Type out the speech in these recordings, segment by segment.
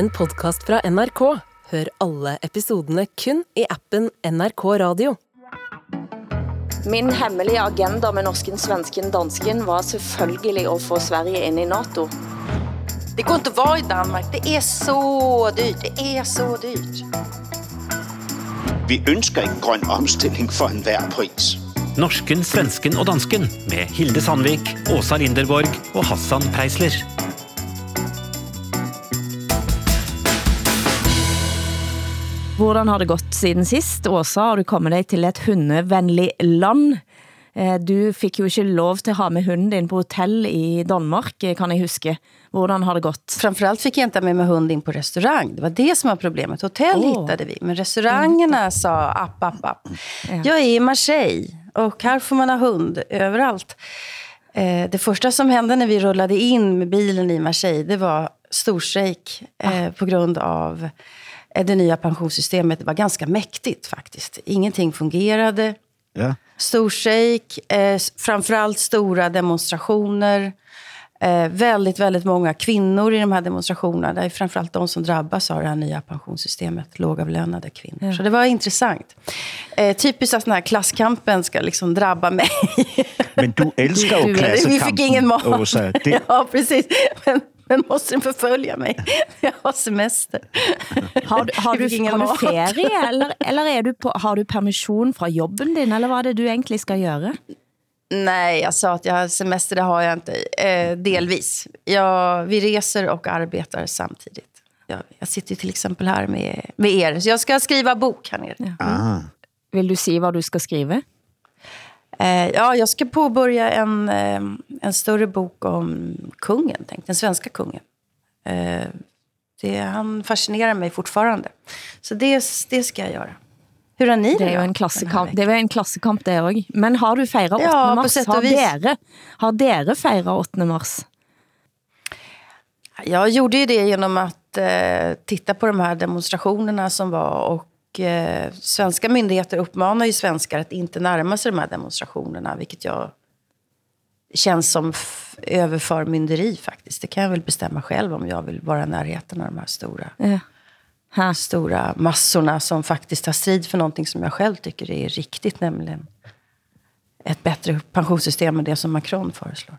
en podkast fra NRK. Hør alle episodene kun i appen NRK Radio. Min hemmelige agenda med norsken, svensken, dansken var selvfølgelig å få Sverige inn i NATO. Det går ikke å være i Danmark. Det er så dyrt. Det er så dyrt. Vi ønsker en grønn omstilling for enhver pris. Norsken, svensken og dansken med Hilde Sandvik, Åsa Linderborg og Hassan Preisler. Hvordan har det gått siden sist? Åsa, har du kommet deg til et hundevennlig land? Eh, Du fikk jo ikke lov til å ha med hunden din på hotell i Danmark, eh, kan jeg huske. Hvordan har det gått? Framfor alt fikk jeg ikke med meg hunden inn på restaurant. Det var det som var problemet. Hotell Åh. hittade vi, men restaurantene sa app, app, app. Jeg er i Marseille og her får man ha hund överallt. Eh, det første som hendte når vi rullet inn med bilen i Marseille, det var storstrejk ah. på grunn av det nya pensionssystemet. Var ganska mäktigt faktiskt. Ingenting fungerade. Stor Storstrejk, eh, framförallt stora demonstrationer. Eh, väldigt, väldigt många kvinnor i de här demonstrationerna. Det är framförallt de som drabbas av det här nya pensionssystemet. Lågavlönade kvinnor. Så det var intressant. Eh, typiskt att den här klasskampen ska liksom drabba mig. Men du elsker jo Vi klassekampen, fick ingen mat. Åsa. Det, Ja, precis. Men, men måste den meg mig? Jeg har semester. Har du, har du, har du ferie, eller, eller er du på, har du permisjon fra jobben din, eller hva er det du egentlig skal gjøre? Nej, jag sa att jag har semester, det har jag inte. Eh, delvis. Jag, vi reser och arbetar samtidigt. Jag, jag sitter ju till exempel här med, med er. Så jag ska skriva bok här nere. Ja. Vil du si hva du skal skrive? Eh, ja, jag ska påbörja en, eh, en större bok om kungen, tänkte, den svenska kungen. Eh, det, han fascinerar mig fortfarande. Så det, det ska jag göra. Hur har ni det, Det er jo en klassekamp, det jo en klassekamp det også. Men har du feiret 8. Ja, mars? Har dere, har dere feiret 8. mars? Jag gjorde ju det genom att eh, titta på de här demonstrationerna som var. Och eh, svenska myndigheter uppmanar ju svenskar att inte närma sig de här demonstrationerna. Vilket jag känns som överförmynderi faktiskt. Det kan jag väl bestämma själv om jag vill vara i närheten av de här stora, Ja. Stora massorna som faktiskt tar strid för någonting som jag själv tycker är riktigt. Nämligen ett bättre pensionssystem än det som Macron föreslår.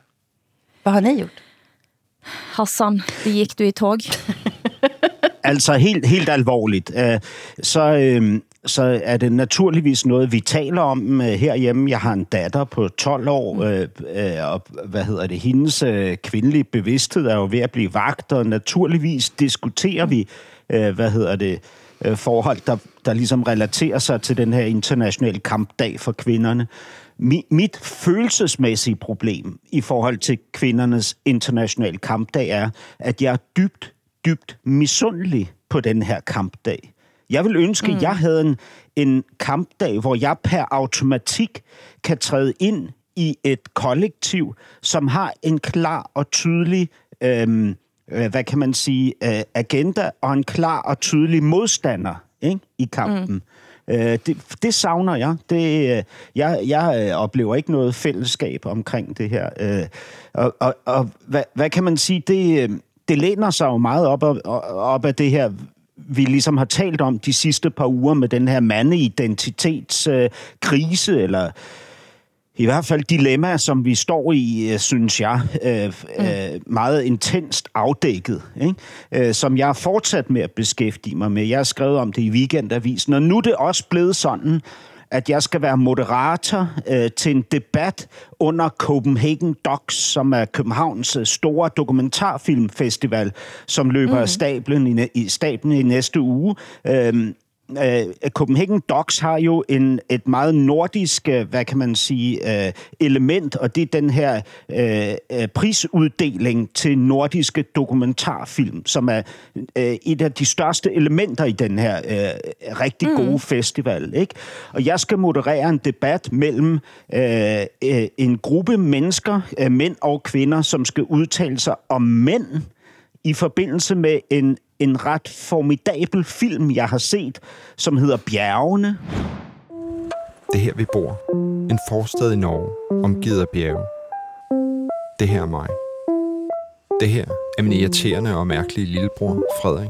Vad har ni gjort? Hassan, det gikk du i tog. Altså helt, helt alvorligt, øh, så, øh, så er det naturligvis noget, vi taler om øh, herhjemme. Jeg har en datter på 12 år, øh, og hvad hedder det, hendes kvindelige bevidsthed er jo ved at blive vagt, og naturligvis diskuterer vi, hvad hedder det, forhold, der, der ligesom relaterer sig til den her internationale kampdag for kvinderne. Mi, mit følelsesmæssige problem i forhold til kvindernes internationale kampdag er, at jeg er dybt, dybt misundelig på denne her kampdag. Jeg vil ønske, mm. jeg hadde en, en kampdag, hvor jeg per automatikk kan træde inn i et kollektiv, som har en klar og tydelig, øhm, øh, hvad kan man sige, øh, agenda og en klar og tydelig modstander ikke, i kampen. Mm. Øh, det, det savner jeg. Det, jeg jeg opplever ikke noe fællesskab omkring det her. Øh, og og, og hvad, hvad kan man sige? Det, det læner sig jo meget op, af- op af det her, vi ligesom har talt om de sidste par uger med den her mandeidentitetskrise, øh, eller i hvert fald dilemma, som vi står i, øh, synes jeg, øh, øh, meget intenst afdækket, ikke? Øh, som jeg er fortsat med at beskæftige mig med. Jeg har skrevet om det i Weekendavisen, og nu er det også blevet sådan, at jeg skal være moderator øh, til en debatt under Copenhagen Docs, som er Københavns øh, store dokumentarfilmfestival, som løper mm. stablen i, i stablen i næste uge. Øhm, øh, Copenhagen Docs har jo en, et meget nordisk, øh, hvad kan man sige, øh, element, og det er den her øh, øh, prisuddeling til nordiske dokumentarfilm, som er øh, et af de største elementer i den her øh, rigtig mm. gode festival. Ikke? Og jeg skal moderere en debat mellem øh, øh, en gruppe mennesker, øh, mænd og kvinder, som skal udtale sig om mænd, i forbindelse med en, en ret formidabel film, jeg har set, som hedder Bjergene. Det er her, vi bor. En forstad i Norge, omgivet af bjerge. Det her er mig. Det her er min irriterende og mærkelige lillebror, Frederik.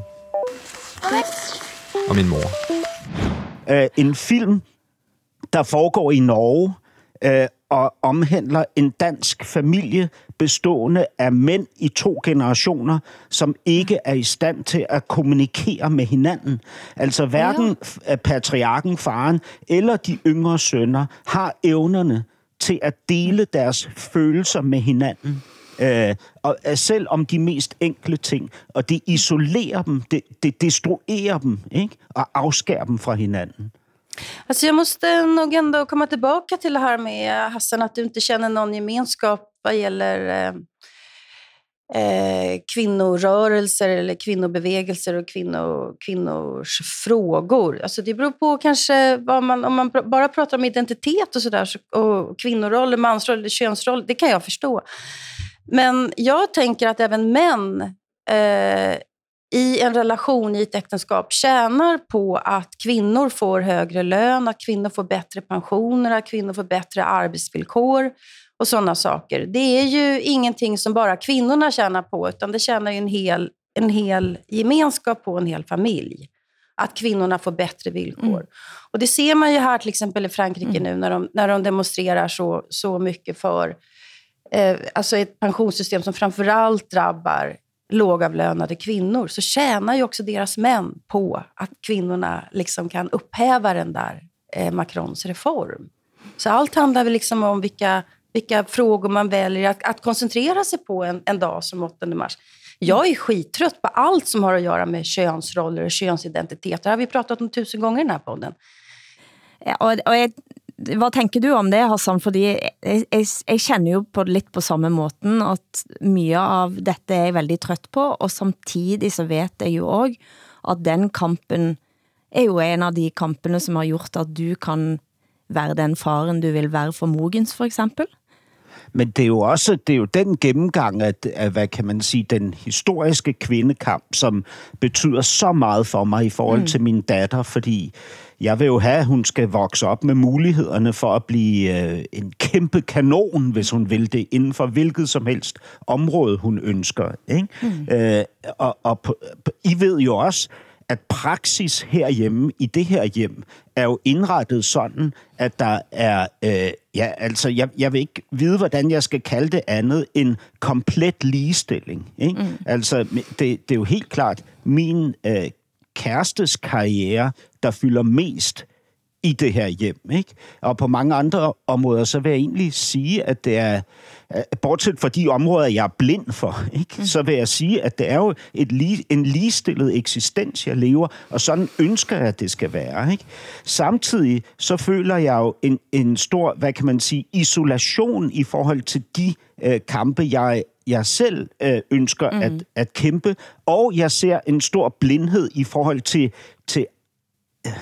og min mor. Uh, en film, der foregår i Norge, øh, og omhandler en dansk familie bestående av mænd i to generationer, som ikke er i stand til å kommunikere med hinanden. Altså hverken patriarken, faren eller de yngre sønner har evnerne til å dele deres følelser med hinanden. Øh, og selv om de mest enkle ting. Og det isolerer dem, det, det destruerer dem, ikke? og afskærer dem fra hinanden. Alltså jag måste nog ändå komma tillbaka till det här med Hassan, att du inte känner någon gemenskap vad gäller eh, eh, kvinnorörelser eller kvinnobevegelser och kvinno, kvinnors frågor. Alltså det beror på kanske vad man, om man bara pratar om identitet och sådär, och kvinnoroll, mansroll, könsroll, det kan jag förstå. Men jag tänker att även män eh, i en relation, i ett äktenskap, tjänar på att kvinnor får högre lön, att kvinnor får bättre pensioner, att kvinnor får bättre arbetsvillkor och sådana saker. Det är ju ingenting som bara kvinnorna tjänar på, utan det tjänar ju en hel, en hel gemenskap på, en hel familj. Att kvinnorna får bättre villkor. Mm. Och Det ser man ju här till exempel i Frankrike mm. nu när de, när de demonstrerar så, så mycket för eh, alltså ett pensionssystem som framförallt drabbar lågavlönade kvinnor så tjänar ju också deras män på att kvinnorna liksom kan upphäva den där eh, Macrons reform. Så allt handlar väl liksom om vilka, vilka frågor man väljer att, att sig på en, en dag som 8 mars. Jag är skittrött på allt som har att göra med könsroller och könsidentitet. Det har vi pratat om tusen gånger i den här podden. Ja, og, og jeg Hvad tenker du om det, Hassan? Fordi jeg, jeg, jeg kjenner jo på litt på samme måten, at mye av dette er jeg veldig trøtt på, og samtidig så vet jeg jo også, at den kampen er jo en av de kampene, som har gjort, at du kan være den faren, du vil være for Mogens, for eksempel. Men det er jo også det er jo den gennemgang af, af, hvad kan man sige, den historiske kvindekamp, som betyder så meget for mig i forhold mm. til min datter, fordi jeg vil jo have, at hun skal vokse op med mulighederne for at blive øh, en kæmpe kanon, hvis hun vil det, inden for hvilket som helst område, hun ønsker. Ikke? Mm. Øh, og og på, I ved jo også, at praksis herhjemme i det her hjem er jo innrettet sånn at der er, øh, ja, altså, jeg, jeg vil ikke vite hvordan jeg skal kalle det andet enn komplet ligestilling. Mm. Altså, det, det er jo helt klart, min øh, kærestes karriere, der fylder mest i det her hjem. Ikke? Og på mange andre områder, så vil jeg egentlig sige, at det er, bortset fra de områder, jeg er blind for, ikke? Mm. så vil jeg sige, at det er jo et en ligestillet eksistens, jeg lever, og sådan ønsker jeg, at det skal være. Ikke? Samtidig så føler jeg jo en, en stor, hvad kan man sige, isolation i forhold til de øh, kampe, jeg jeg selv øh, ønsker mm. at, at kæmpe, og jeg ser en stor blindhed i forhold til, til øh,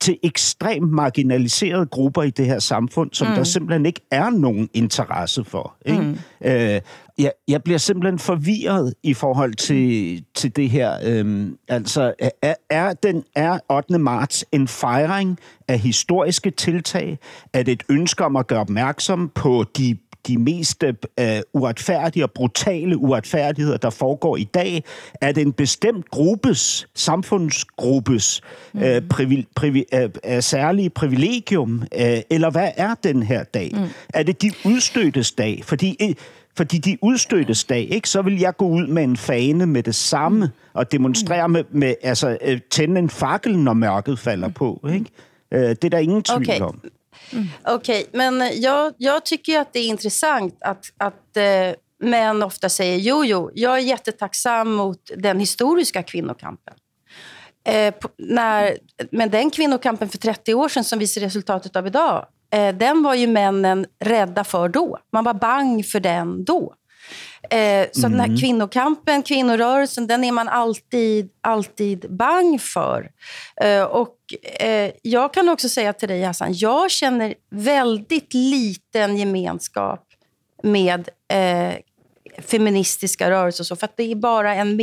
til ekstremt marginaliserede grupper i det her samfund, som mm. der simpelthen ikke er nogen interesse for. Ikke? Mm. Øh, jeg, jeg bliver simpelthen forvirret i forhold til, til det her. Øhm, altså, er, er, den, er 8. marts en fejring af historiske tiltag? Er det et ønske om at gøre opmærksom på de de mest øh, uretfærdige og brutale uretfærdigheder, der foregår i dag, er det en bestemt gruppes, samfundsgruppes mm. uh, privi, privi, øh, særlige privilegium, uh, eller hvad er den her dag? Mm. Er det de udstøttes dag? Fordi fordi de udstøttes dag, ikke? så vil jeg gå ud med en fane med det samme mm. og demonstrere med, med altså tænde en fakkel, når mørket falder på. Ikke? Det er der ingen tvivl okay. om. Mm. Okej, okay, men jeg, jeg tycker att det är intressant att, att eh, män ofta säger jo, jo, jag är jättetacksam mot den historiska kvinnokampen. Eh, på, när, men den kvinnokampen för 30 år sedan som viser resultatet av idag, eh, den var ju männen rädda för då. Man var bang för den då. Eh, så mm. den här mm. kvinnokampen, kvinnorörelsen, den är man alltid, alltid bang för. Eh, och eh, jag kan också säga till dig Hassan, jag känner väldigt liten gemenskap med eh, feministiska rörelser. Så, för att det är bara en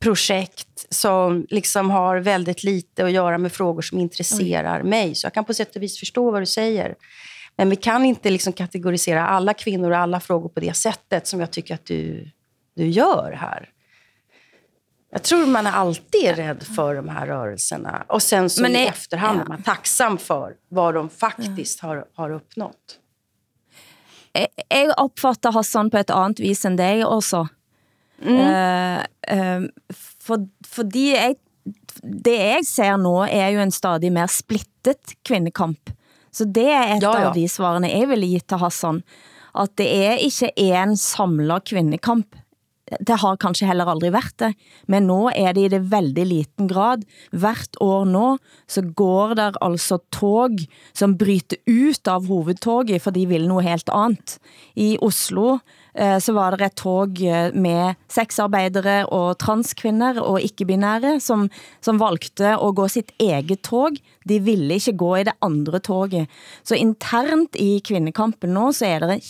medelklassprojekt som liksom har väldigt lite att göra med frågor som intresserar mm. mig. Så jag kan på sätt och vis förstå vad du säger. Men vi kan inte liksom kategorisera alla kvinnor och alla frågor på det sättet som jag tycker att du, du gör här. Jag tror man är alltid rädd för de här rörelserna. Och sen så Men i är- efterhand ja. är man tacksam för vad de faktiskt har, har oppnådd. jeg, jeg opfatter Hassan på et annet vis enn deg også. Mm. Uh, for, fordi jeg, det jeg ser nå er jo en stadig mer splittet kvinnekamp. Så det er et Ja, ja. av de svarene jeg ville gitt til Hassan. At det er ikke en samlet kvindekamp. Det har kanskje heller aldri vært det, men nå er det i det veldig liten grad. Hvert år nå så går der altså tog som bryter ut av hovedtoget, for de vil noe helt annet. I Oslo eh, så var det et tog eh, med sexarbeidere og transkvinner og ikke-binære, som, som valgte å gå sitt eget tog. De ville ikke gå i det andre toget. Så internt i kvinnekampen nå, så er det en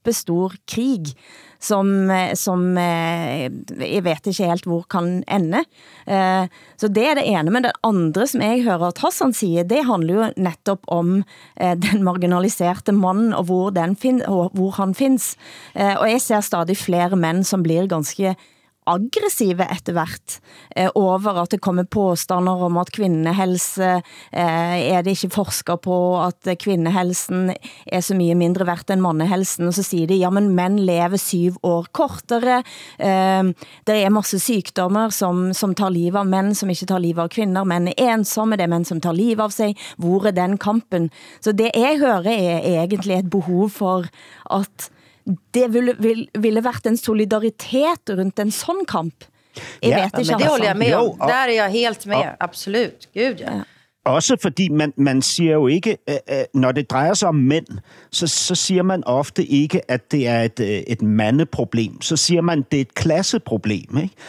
kæmpestor krig, som, eh, som eh, jeg vet ikke helt hvor kan ende. Eh, Så det er det ene, men det andre som jeg hører at Hassan sier, det handler jo nettopp om den marginaliserte mannen, og hvor, fin og hvor han findes. Eh, Og jeg ser stadig flere menn som blir ganske aggressive etter hvert eh, over at det kommer påstander om at kvinnehelse eh, er det ikke forska på, at kvinnehelsen er så mye mindre verdt enn mannehelsen, og så sier de, ja, men menn lever syv år kortere, eh, der er masse sykdommer som, som tar liv av menn, som ikke tar liv av kvinner. Menn er ensomme, det er menn som tar liv av seg. hvor er den kampen? Så det jeg hører er egentlig et behov for at det ville, ville, vært en solidaritet rundt en sånn kamp. Jeg Ja, Men det holder jeg med om. Der er jeg helt med. Absolut. Gud, ja. Også fordi man, man siger jo ikke, øh, øh, når det drejer sig om mænd, så, så siger man ofte ikke, at det er et, øh, et mandeproblem. Så siger man, det er et klasseproblem.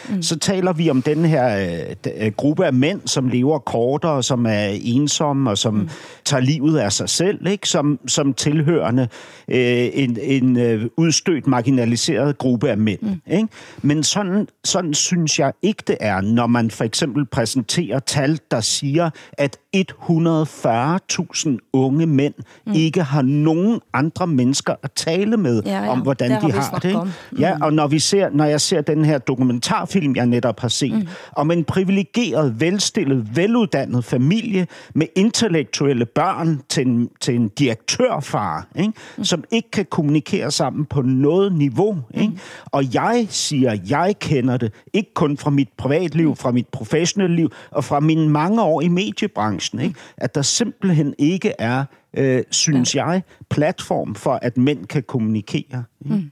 Mm. Så taler vi om den her gruppe af mænd, som lever kortere, som er ensomme og som mm. tager livet af sig selv, ikke? Som, som tilhørende en, en udstødt, marginaliseret gruppe af mænd. Mm. Ikke? Men sådan, sådan synes jeg ikke, det er, når man for eksempel præsenterer tal, der siger, at 140.000 unge menn mm. ikke har noen andre mennesker å tale med Ja, ja. om, hvordan har de har det. Ja, og når, vi ser, når jeg ser den her dokumentarfilm, jeg netop har sett, mm. om en privilegert, velstillet, veluddannet familie med intellektuelle børn til en, til en direktørfar, ikke? Mm. som ikke kan kommunikere sammen på noe. Ikke? Mm. Og jeg sier jeg kender det, ikke kun fra mit privatliv, fra mit profesjonelle liv, og fra mine mange år i mediebranchen, ikke? at der simpelthen ikke er, øh, synes ja. jeg, platform for, at menn kan kommunikere. Mm.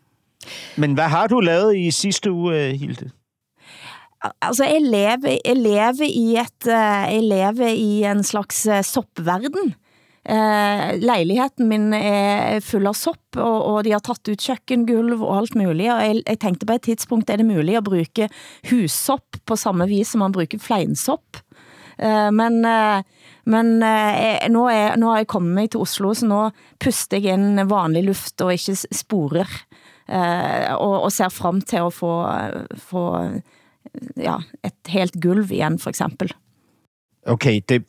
Men hva har du lavet i siste uge, øh, Hilde? Altså, jeg lever, jeg lever i et, eh, jeg lever i en slags eh, soppverden. Leiligheten min er full av sopp, og, og de har tatt ut kjøkkengulv og alt mulig. og jeg, jeg tenkte på et tidspunkt, er det mulig å bruke hussopp på samme vis som man bruker fleinsopp? Eh, men eh, men eh, nå, er, nå har jeg kommet meg til Oslo, så nå puster jeg inn vanlig luft og ikke sporer. Og, og ser frem til å få, få ja, et helt gulv igjen, for eksempel. Okay, det,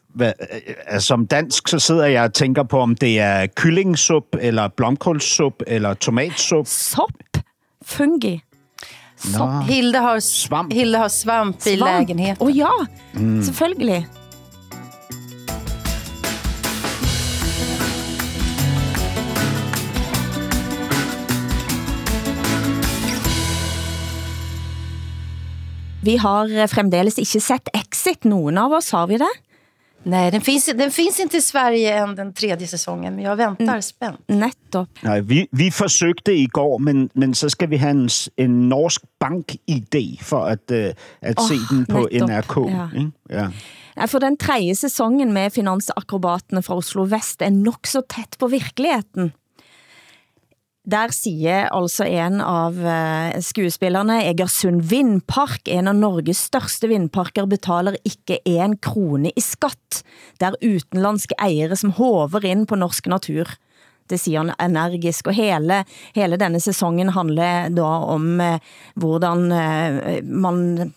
som dansk, så sidder jeg og tænker på, om det er kyllingsup, eller blomkålsup, eller tomatsup. Sopp, fungi. Nå. Hilde har, Svamp. Hilde har svamp, i lägenheten. oh, ja, mm. selvfølgelig. Vi har fremdeles ikke sett Exit, noen av oss, har vi det? Nej, den finns, den finns inte i Sverige än den tredje säsongen, men jag väntar Mm. spänt. Netop. Nej, vi, vi i går, men, men så skal vi ha en, en norsk bank-idé for å uh, at oh, se den på nettopp. NRK. ja. Mm? Ja. For den tredje sesongen med finansakrobatene fra Oslo Vest er nok så tæt på virkeligheten. Der sier altså en av eh, skuespillerne, Egersund Vindpark, en av Norges største vindparker, betaler ikke en krone i skatt. Det er utenlandske eiere som hover inn på norsk natur. Det sier han energisk, og hele, hele denne sesongen handler da om eh, hvordan eh, man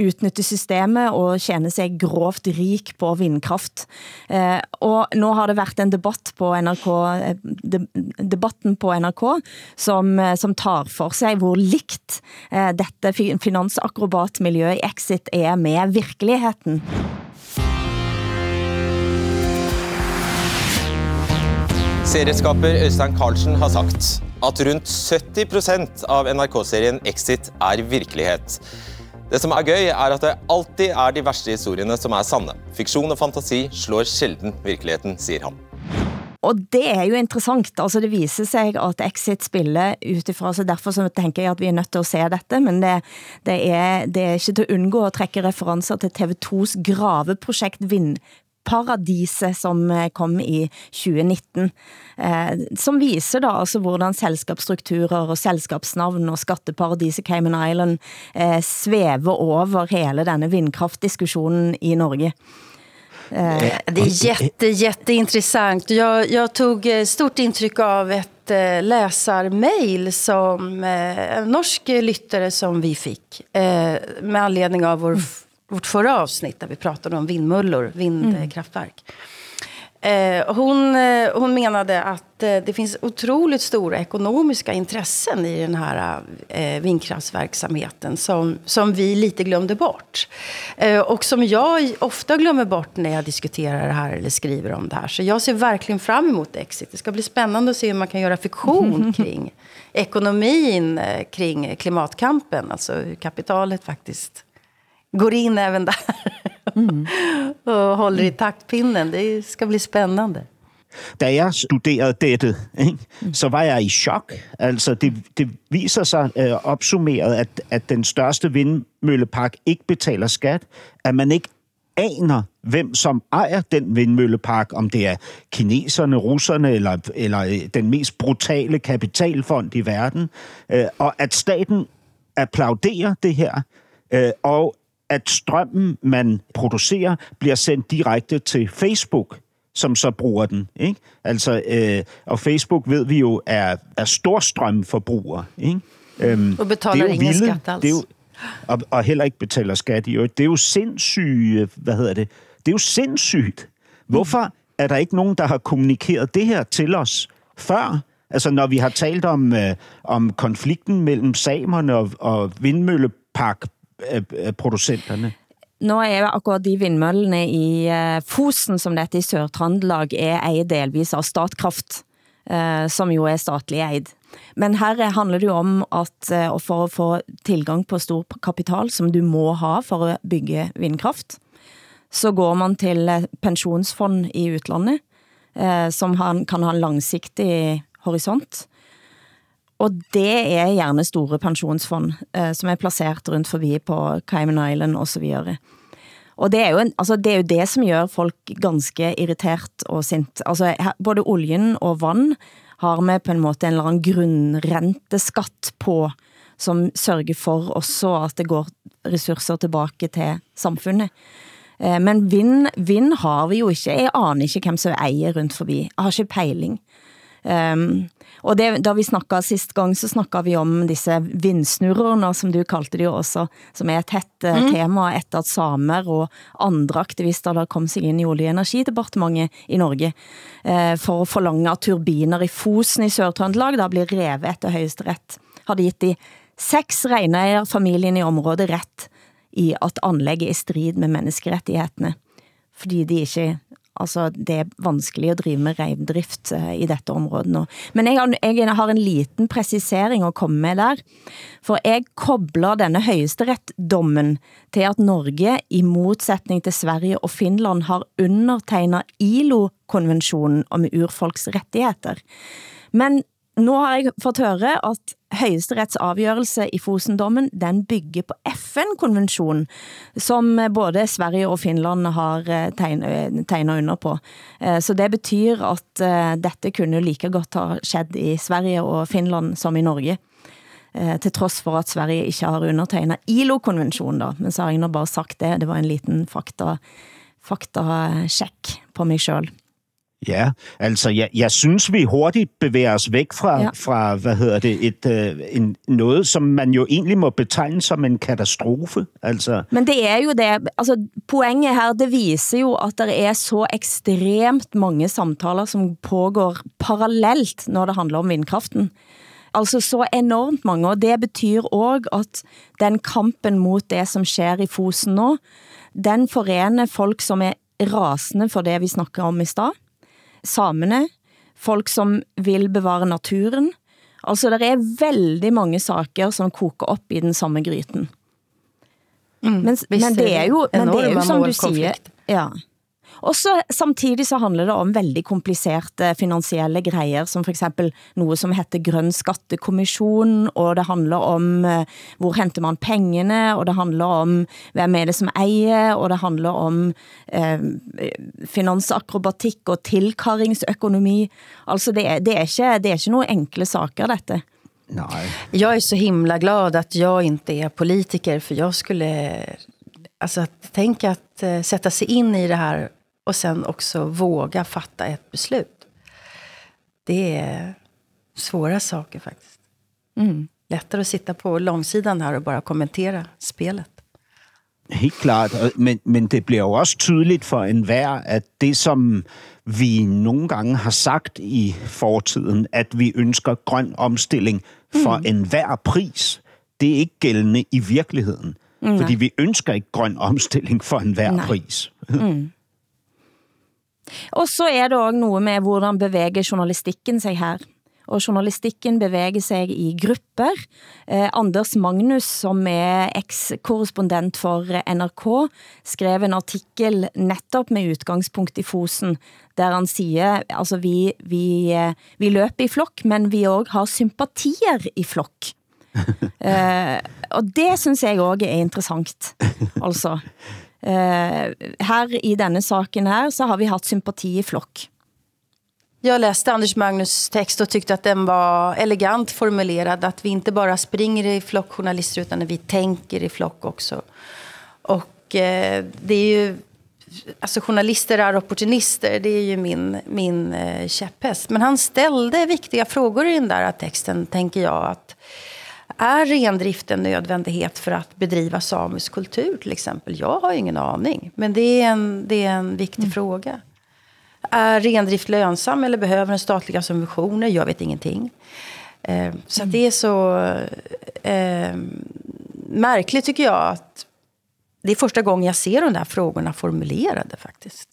utnytter systemet og tjener seg grovt rik på vindkraft. Eh, og nå har det vært en debatt på NRK, debatten på NRK, som, som tar for seg hvor likt dette finansakrobatmiljøet i Exit er med virkeligheten. Serieskaper Øystein Carlsen har sagt at rundt 70 av NRK-serien Exit er virkelighet. Det som er gøy, er at det alltid er de verste historiene som er sanne. Fiksjon og fantasi slår sjelden virkeligheten, sier han. Og det er jo interessant, altså det viser seg at Exit spiller utifra, så derfor så tenker jeg at vi er nødt til å se dette, men det, det, er, det er ikke til å unngå å trekke referanser til TV 2s graveprosjekt Vind Paradiset, som eh, kom i 2019, eh, som viser da altså hvordan selskapsstrukturer og selskapsnavn og skatteparadiset Cayman Island eh, svæver over hele denne vindkraftdiskusjonen i Norge. Eh, det är jätte, jätteintressant. Jag, jag tog eh, stort intryck av ett eh, läsarmail som en norsk lyttare som vi fick med anledning av vår vårt förra avsnitt där vi pratade om vindmullor, vindkraftverk. Eh, hon, eh, hon menade att eh, det finns otroligt stora ekonomiska intressen i den här eh, vindkraftsverksamheten som, som vi lite glömde bort. Eh, och som jag ofta glömmer bort när jag diskuterar det här eller skriver om det här. Så jag ser verkligen fram emot Exit. Det ska bli spännande att se hur man kan göra fiktion kring ekonomin, kring klimatkampen. Alltså hur kapitalet faktiskt går in även där. Mm. og holder i taktpinnen. Det skal bli spännande. Da jeg studerede dette, så var jeg i chok. Altså, det, det viser sig øh, opsummeret, at, at den største vindmøllepark ikke betaler skat, at man ikke aner, hvem som ejer den vindmøllepark, om det er kineserne, russerne eller, eller øh, den mest brutale kapitalfond i verden, øh, og at staten applauderer det her, øh, og at strømmen, man producerer, bliver sendt direkte til Facebook, som så bruger den. Ikke? Altså, øh, og Facebook ved vi jo er, er storstrømforbruger. Ikke? Øhm, og betaler ingen vilde. skat altså. Det er jo, og, og heller ikke betaler skat i øvrigt. Det er jo sindssygt, hvad hedder det? Det er jo sindssygt. Hvorfor er der ikke nogen, der har kommunikeret det her til os før? Altså, når vi har talt om, øh, om konflikten mellem samerne og, og vindmøllepark Eh, eh. Nå er akkurat de vindmøllene i eh, Fosen, som dette i Sør-Trandelag, er eid delvis av Statkraft, som jo er statlig eid. Men her handler det jo om at for å få tilgang på stor kapital, som du må ha for å bygge vindkraft, så går man til pensjonsfond i utlandet, som kan ha en langsiktig horisont, og det er gjerne store pensjonsfond eh, som er plassert rundt forbi på Cayman Island og så videre. Og det er, jo en, altså det er jo det som gjør folk ganske irritert og sint. Altså både oljen og vann har vi på en måte en eller annen grunnrenteskatt på, som sørger for også at det går ressurser tilbake til samfunnet. Eh, men vind, vind har vi jo ikke. Jeg aner ikke hvem som eier rundt forbi. Jeg har ikke peiling. Um, og det, da vi snakket sist gang, så snakket vi om disse vindsnurrene, som du kalte de også, som er et hett mm. tema etter at samer og andre aktivister da kom seg inn i Olje- og Energidepartementet i Norge eh, for å forlange at turbiner i Fosen i Sør-Trøndelag da blir revet etter høyesterett. Hadde gitt de seks familien i området rett i at anlegget er i strid med menneskerettighetene. fordi de ikke Altså, det er vanskelig å drive med reivdrift uh, i dette området nå. Men jeg har, en liten presisering å komme med der. For jeg kobler denne højesteretdommen til at Norge, i motsetning til Sverige og Finland, har undertegnet ILO-konvensjonen om urfolks rettigheter. Men nu har jeg fått høre, at Høyesteretts avgjørelse i Fosendommen, den bygger på FN-konvensjonen, som både Sverige og Finland har tegna tegnet under på. Eh, så det betyr at eh, dette kunne like godt ha skjedd i Sverige og Finland som i Norge. Til tross for at Sverige ikke har undertegnet ILO-konvensjonen, da, men så har jeg nå bare sagt det, det var en liten fakta, faktasjekk på meg selv. Ja, altså jeg, jeg synes vi hurtigt bevæger os væk fra, Ja. fra hvad hedder det, et, øh, en, noget, som man jo egentlig må betegne som en katastrofe. Altså, Men det er jo det, altså poenget her, det viser jo at det er så ekstremt mange samtaler som pågår parallelt når det handler om vindkraften. Altså så enormt mange, og det betyder også at den kampen mot det som sker i Fosen nå, den forener folk som er rasende for det vi snakker om i stad, samene, folk som vil bevare naturen. Altså det er veldig mange saker som koker opp i den samme gryten. Men, men det er jo, men det er jo som du sier ja. Og så samtidig så handler det om veldig kompliserte finansielle greier, som for eksempel noget som heter grønn skattekommisjon, og det handler om eh, hvor henter man pengene, og det handler om hvem er det som eier, og det handler om eh, finansakrobatikk og tilkarringsøkonomi. Altså det, er- det, er ikke, det er ikke noen enkle saker dette. nej. Jag är så himla glad att jag inte är politiker, för jag skulle... Alltså, att tänka att eh, sätta sig in i det här och sen också våga fatta ett beslut. Det är svåra saker faktiskt. Lättare att sitta på långsidan här och bara kommentera spelet. Helt klart, men, men det blir jo også tydeligt for enhver, at det som vi nogle gange har sagt i fortiden, at vi ønsker grøn omstilling for mm. enhver pris, det er ikke gældende i virkeligheden. Mm. Fordi vi ønsker ikke grøn omstilling for enhver Nej. pris. Og så er det også noe med, hvordan beveger journalistikken seg her. Og journalistikken beveger seg i grupper. Eh, Anders Magnus, som er eks-korrespondent for NRK, skrev en artikkel nettopp med utgangspunkt i Fosen, der han sier altså vi, vi, eh, vi løper i flokk, men vi også har sympatier i flokk. eh, og det synes jeg også er interessant. Altså, her i denne saken her, så har vi hatt sympati i flokk. Jeg leste Anders Magnus tekst og tykte at den var elegant formulert. At vi ikke bare springer i flokk journalister utan vi tenker i flock også. Og eh, det er jo Alltså journalister er opportunister, det er jo min, min eh, käpphäst. Men han stilte viktige frågor i den der teksten, tenker jeg. att Är rendrift en nödvändighet för att bedriva samisk kultur till exempel? Jag har ingen aning, men det är en, det är en viktig fråga. Är rendrift lönsam eller behöver den statliga subventioner? Jag vet ingenting. Eh, så mm. det är så eh, märkligt tycker jag att det är första gången jag ser de där frågorna formulerade faktiskt.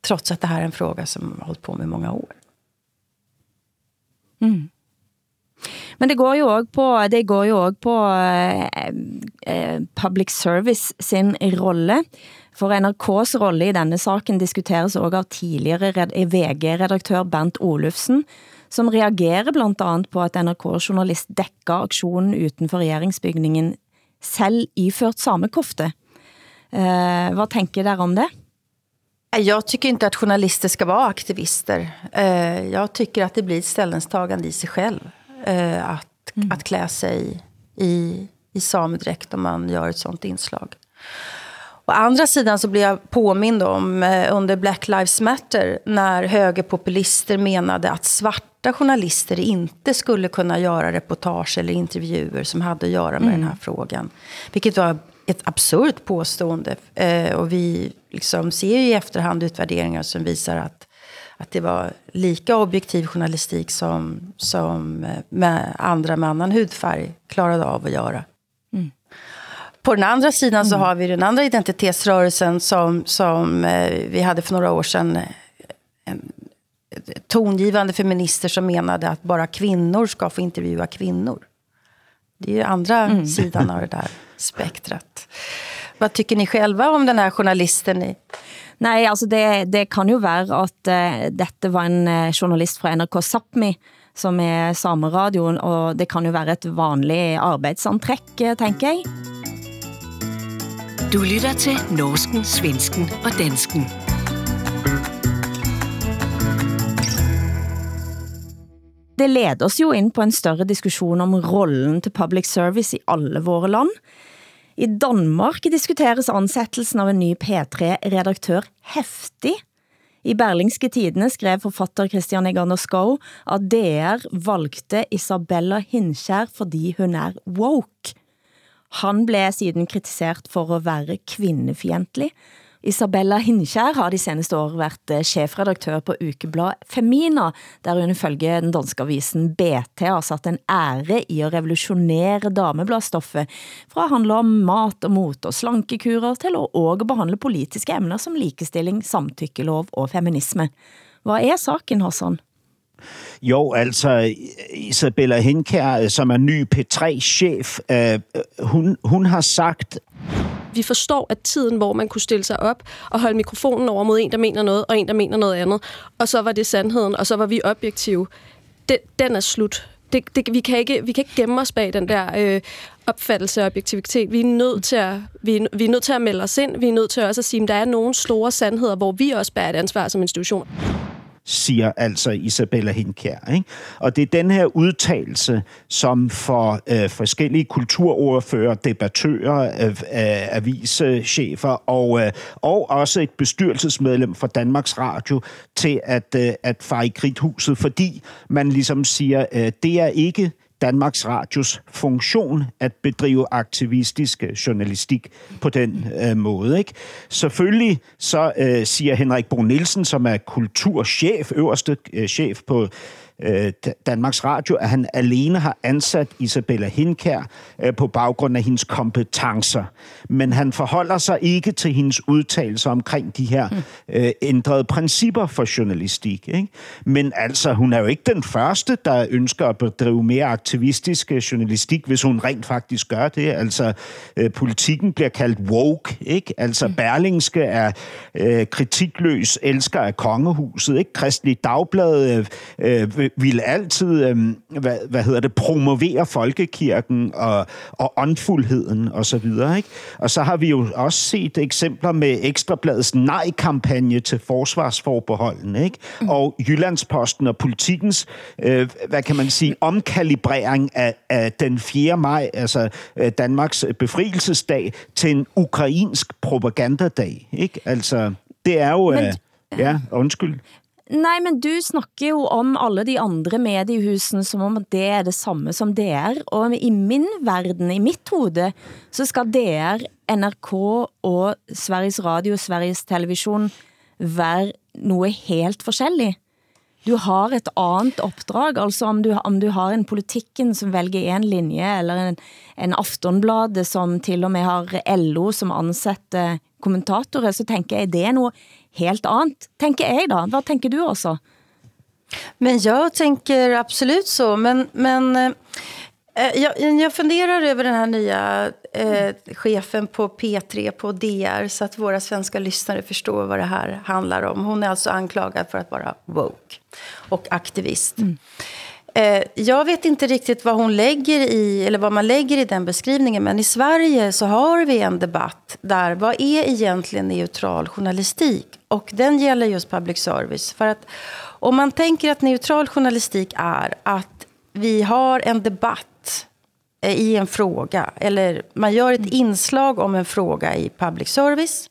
Trots att det här är en fråga som har hållit på med många år. Men det går jo også på, på eh, eh, public service sin rolle. For NRKs rolle i denne saken diskuteres også av tidligere red VG-redaktør Bernt Olufsen, som reagerer bl.a. på at NRK-journalist dekka aksjonen utenfor regjeringsbygningen selv iført samekofte. Eh, Hva tenker dere om det? Jag tycker inte att journalister ska vara aktivister. Jeg tycker att det blir ett ställningstagande i sig själv. Eh, Att, att klä sig i, i samedräkt om man gör ett sånt inslag. Å andra sidan så blev jag påmind om eh, under Black Lives Matter när högerpopulister menade att svarta journalister inte skulle kunna göra reportage eller intervjuer som hade att göra med den här frågan. Vilket var ett absurt påstående. Eh, och vi liksom ser ju i efterhand utvärderingar som visar att, att det var lika objektiv journalistik som, som eh, med andra med annan hudfärg klarade av att göra. På den andra sidan så har vi den andra identitetsrörelsen som, som eh, vi hade för några år sedan. eh, En, tongivende tongivande feminister som menade att bara kvinnor ska få intervjua kvinnor. Det är ju andra sidan av det där spektrat. Vad tycker ni själva om den här journalisten? I, Nej, altså det, det kan jo være at uh, dette var en uh, journalist fra NRK Sápmi, som er sameradioen, og det kan jo være et vanlig arbeidsantrekk, uh, tænker jeg. Du lytter til Norsken, Svensken og Dansken. Det leder oss jo inn på en større diskusjon om rollen til public service i alle våre land. I Danmark diskuteres ansettelsen av en ny P3-redaktør heftig. I Berlingske Tidene skrev forfatter Christian Egander Schou at DR valgte Isabella Hinskjær, fordi hun er woke. Han ble siden kritisert for å være kvinnefientlig, Isabella Hinkjær har de seneste år vært sjefredaktør på ukeblad Femina, der hun ifølge den danske avisen BT har satt en ære i å revolusjonere damebladstoffet, fra å handle om mat og mot og slankekurer til å òg behandle politiske emner som likestilling, samtykkelov og feminisme. Hva er saken, Hassan? Jo, altså Isabella Hinkjær, som er ny P3-chef, øh, hun, hun har sagt, vi forstår, at tiden, hvor man kunne stille sig op og holde mikrofonen over mod en, der mener noget, og en, der mener noget andet, og så var det sandheden, og så var vi objektive, den, den er slut. Det, det, vi, kan ikke, vi kan ikke gemme os bag den der øh, opfattelse af objektivitet. Vi er, nødt til at, vi, vi er nødt til at melde os ind. Vi er nødt til også at sige, at der er nogle store sandheder, hvor vi også bærer et ansvar som institution siger altså Isabella Hinkær. Ikke? Og det er den her udtalelse, som for øh, forskellige kulturordfører, debattører, øh, øh, avischefer og, øh, og også et bestyrelsesmedlem for Danmarks Radio til at, øh, at fare i krithuset, fordi man ligesom siger, øh, det er ikke Danmarks Radios funktion at bedrive aktivistisk journalistikk journalistik på den øh, måde. Selvfølgelig så øh, siger Henrik Bo Nielsen, som er kulturchef, øverste øh, chef på øh, Danmarks Radio, at han alene har ansat Isabella Hinkær øh, på baggrund af hendes kompetencer. Men han forholder sig ikke til hendes udtalelser omkring de her øh, ændrede principper for journalistik. Ikke? Men altså, hun er jo ikke den første, der ønsker at bedrive mere aktivistisk journalistik, hvis hun rent faktisk gør det. Altså, øh, politikken bliver kaldt woke, ikke? Altså, Berlingske er øh, kritikløs elsker af kongehuset, ikke? Kristelig Dagblad øh, øh, ville altid, øh, hvad, hvad hedder det, promovere folkekirken og, og åndfuldheden og så videre. Ikke? Og så har vi jo også set eksempler med Ekstrabladets nej-kampagne til forsvarsforbeholden, ikke? Mm. og Jyllandsposten og politikens, øh, hvad kan man sige, omkalibrering af, af den 4. maj, altså øh, Danmarks befrielsesdag, til en ukrainsk propagandadag. Ikke? Altså, det er jo... Men... Øh, ja, undskyld. Nej, men du snakker jo om alle de andre mediehusene som om det er det samme som DR, og i min verden, i mitt hode, så skal DR, NRK og Sveriges Radio, Sveriges Televisjon være noe helt forskjellig. Du har et annet oppdrag. altså om du, om du har en politikken som velger en linje, eller en, en aftonblad som til og med har LO som ansetter kommentatorer, så tenker jeg det er nog helt annet, tenker jeg da. Hva tenker du også? Men jeg tenker absolut så, men, men eh, jag, jag funderar över den här nya eh, chefen på P3 på DR så att våra svenska lyssnare förstår vad det här handlar om. Hon är alltså anklagad för att vara woke och aktivist. Mm. Eh, jag vet inte riktigt vad hon lägger i, eller vad man lägger i den beskrivningen, men i Sverige så har vi en debatt där, vad är egentligen neutral journalistik? Och den gäller just public service. För att om man tänker att neutral journalistik är att vi har en debatt eh, i en fråga, eller man gör ett inslag om en fråga i public service,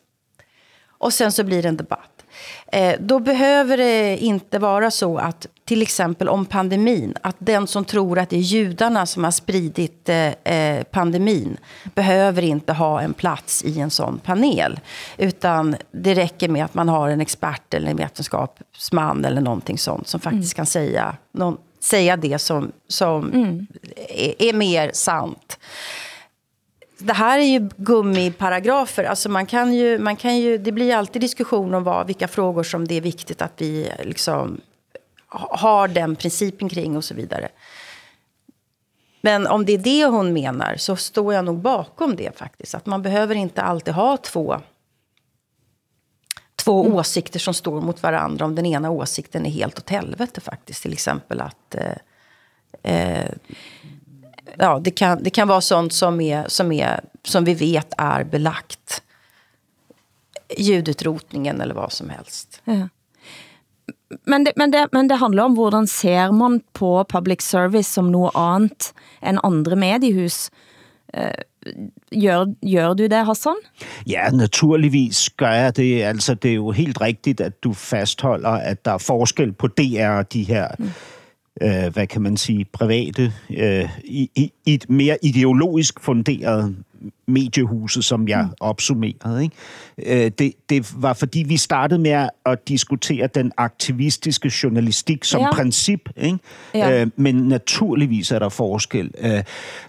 och sen så blir det en debatt. Eh, då behöver det inte vara så att till exempel om pandemin, att den som tror att det är judarna som har spridit eh, eh, pandemin behöver inte ha en plats i en sån panel. Utan det räcker med att man har en expert eller en vetenskapsman eller någonting sånt som faktiskt mm. kan säga, någon, säga det som, som mm. är, är mer sant det här är ju gummiparagrafer. Alltså man kan ju, man kan ju, det blir alltid diskussion om vad, vilka frågor som det är viktigt att vi liksom har den principen kring och så vidare. Men om det är det hon menar så står jag nog bakom det faktiskt. Att man behöver inte alltid ha två, två mm. åsikter som står mot varandra. Om den ena åsikten är helt åt helvete faktiskt. Till exempel att eh, eh, ja, det, kan, det kan vara sånt som, är, som, är, som vi vet är belagt. Ljudutrotningen eller vad som helst. Ja. Men det, men, det, men det handler om hvordan ser man på public service som noe annet enn andre mediehus. Gjør, Gør, gør du det, Hassan? Ja, naturligvis gør jeg det. Altså, det er jo helt riktig at du fastholder, at der er forskel på DR og de her... Mm øh, hva kan man si, private, øh, i, i, i et mere ideologisk funderet mediehuset, som jeg mm. opsummerede. Ikke? Øh, det, det var fordi, vi startede med at diskutere den aktivistiske journalistik som ja. princip. Ikke? Ja. Øh, men naturligvis er der forskel. Øh,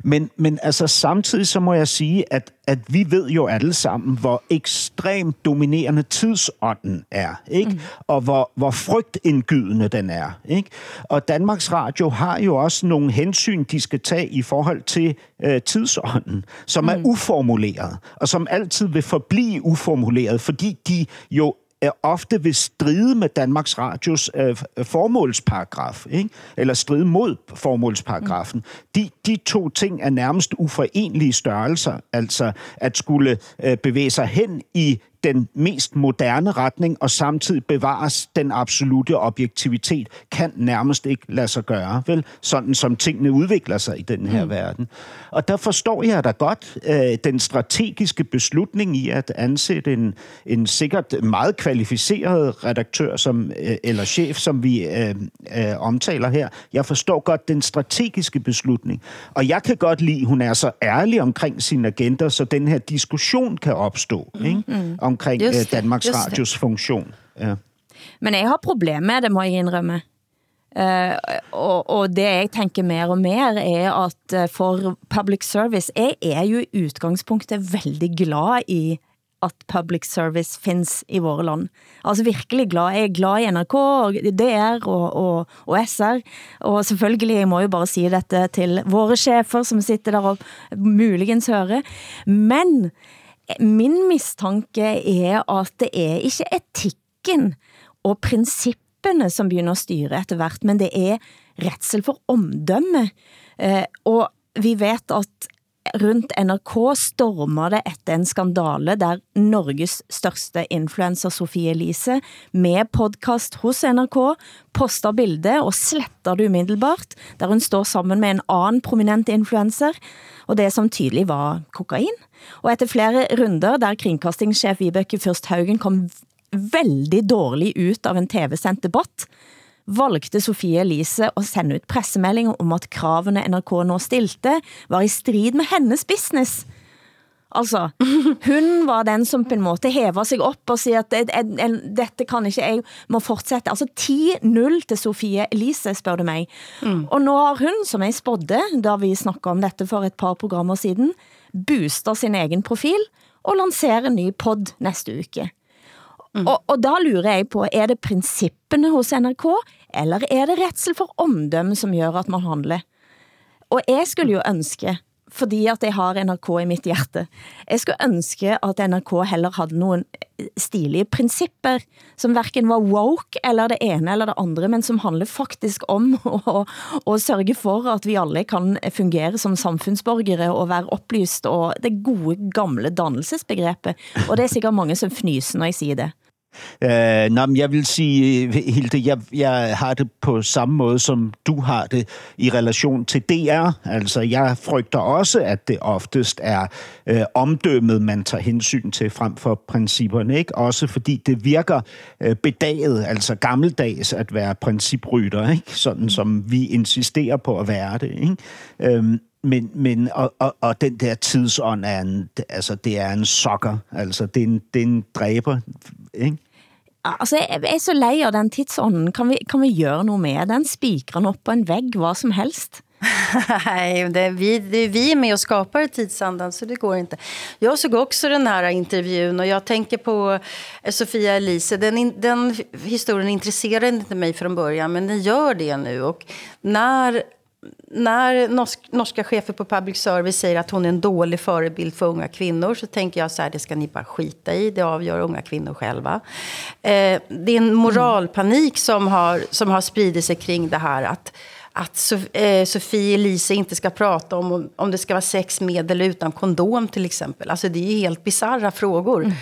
men, men altså samtidig så må jeg sige, at, at vi ved jo alle sammen, hvor ekstremt dominerende tidsånden er. Ikke? Mm. Og hvor, hvor frygtindgydende den er. Ikke? Og Danmarks Radio har jo også nogle hensyn, de skal tage i forhold til øh, tidsånden, som mm. er uformuleret, og som alltid vil forblive uformuleret, fordi de jo ofte vil stride med Danmarks Radios øh, formålsparagraf, ikke? eller stride mod formålsparagrafen. Mm. De, de to ting er nærmest uforenlige størrelser, altså at skulle øh, bevæge sig hen i den mest moderne retning og samtidig bevares den absolute objektivitet, kan nærmest ikke lade sig gøre, vel? Sådan som tingene udvikler sig i den her mm. verden. Og der forstår jeg da godt øh, den strategiske beslutning i at ansætte en, en sikkert meget kvalificeret redaktør som, øh, eller chef, som vi øh, øh, omtaler her. Jeg forstår godt den strategiske beslutning. Og jeg kan godt lide, at hun er så ærlig omkring sine agenter, så den her diskussion kan opstå. Mm. Ikke? Mm omkring just Danmarks Danmarks Radios det. funktion. Ja. Men jeg har problemer med det, må jeg innrømme. Uh, og, og det jeg tenker mer og mer er at uh, for public service, jeg er jo i utgangspunktet veldig glad i at public service fins i våre land. Altså virkelig glad. Jeg er glad i NRK, og DR og, og, og SR. Og selvfølgelig, jeg må jo bare si dette til våre sjefer som sitter der og muligens hører. Men min mistanke er at det er ikke etikken og prinsippene som begynner å styre etter hvert, men det er retsel for omdømme. Eh, og vi vet at rundt NRK stormer det etter en skandale der Norges største influenser Sofie Elise med podcast hos NRK poster bilde og sletter det umiddelbart, der hun står sammen med en annen prominent influenser, og det som tydelig var kokain. Og etter flere runder, der kringkastingssjef Vibeke Fyrst Haugen kom veldig dårlig ut av en tv-sendt debatt, valgte Sofie Elise å sende ut pressemelding om at kravene NRK nå stilte var i strid med hennes business. Altså, hun var den som på en måte hever seg opp og sier at dette kan ikke, jeg må fortsette. Altså 10-0 til Sofie Elise, spør du meg. Mm. Og nå har hun, som jeg spådde, da vi snakka om dette for et par programmer siden, booster sin egen profil og lanserer ny pod neste uke. Mm. Og, og da lurer jeg på, er det prinsippene hos NRK, eller er det retsel for omdømme, som gjør at man handler? Og jeg skulle jo ønske fordi at jeg har NRK i mitt hjerte. Jeg skulle ønske at NRK heller hadde noen stilige prinsipper som hverken var woke eller det ene eller det andre, men som handler faktisk om å, å sørge for, at vi alle kan fungere som samfunnsborgere og være opplyst og det gode gamle dannelsesbegrepet. Og det er sikkert mange som fnyser, når jeg sier det. Øh, nå, jeg vil sige, Hilde, jeg, jeg har det på samme måte som du har det i relasjon til DR. Altså, jeg frygter også, at det oftest er øh, omdømmet, man tar hensyn til frem for principperne. Ikke? Også fordi det virker øh, bedaget, altså gammeldags, at være principrytter, ikke? sådan som vi insisterer på at være det. Ikke? Øhm, men, men og, og, og den der tidsånd er en, altså det er en sokker, altså det er en, det er en dræber, ikke? Altså, jeg er så lei av den tidsånden. Kan vi, kan vi gjøre noe med den? Spikre den opp på en vegg, hva som helst? Nej, det är, vi, det är vi med och skapar tidsandan så det går inte. Jag såg också den här intervjun och jag tänker på eh, Sofia Elise. Den, den historien intresserade inte mig från början men den gör det nu. Och när norsk, norska chefer på public service säger att hon är en dålig förebild för unga kvinnor så tänker jag så här, det ska ni bara skita i. Det avgör unga kvinnor själva. Eh, det är en moralpanik som har, har spridit sig kring det här. Att, att Sofie Elise inte ska prata om om det ska vara sex med eller utan kondom till exempel. Det är ju helt bizarra frågor. Mm.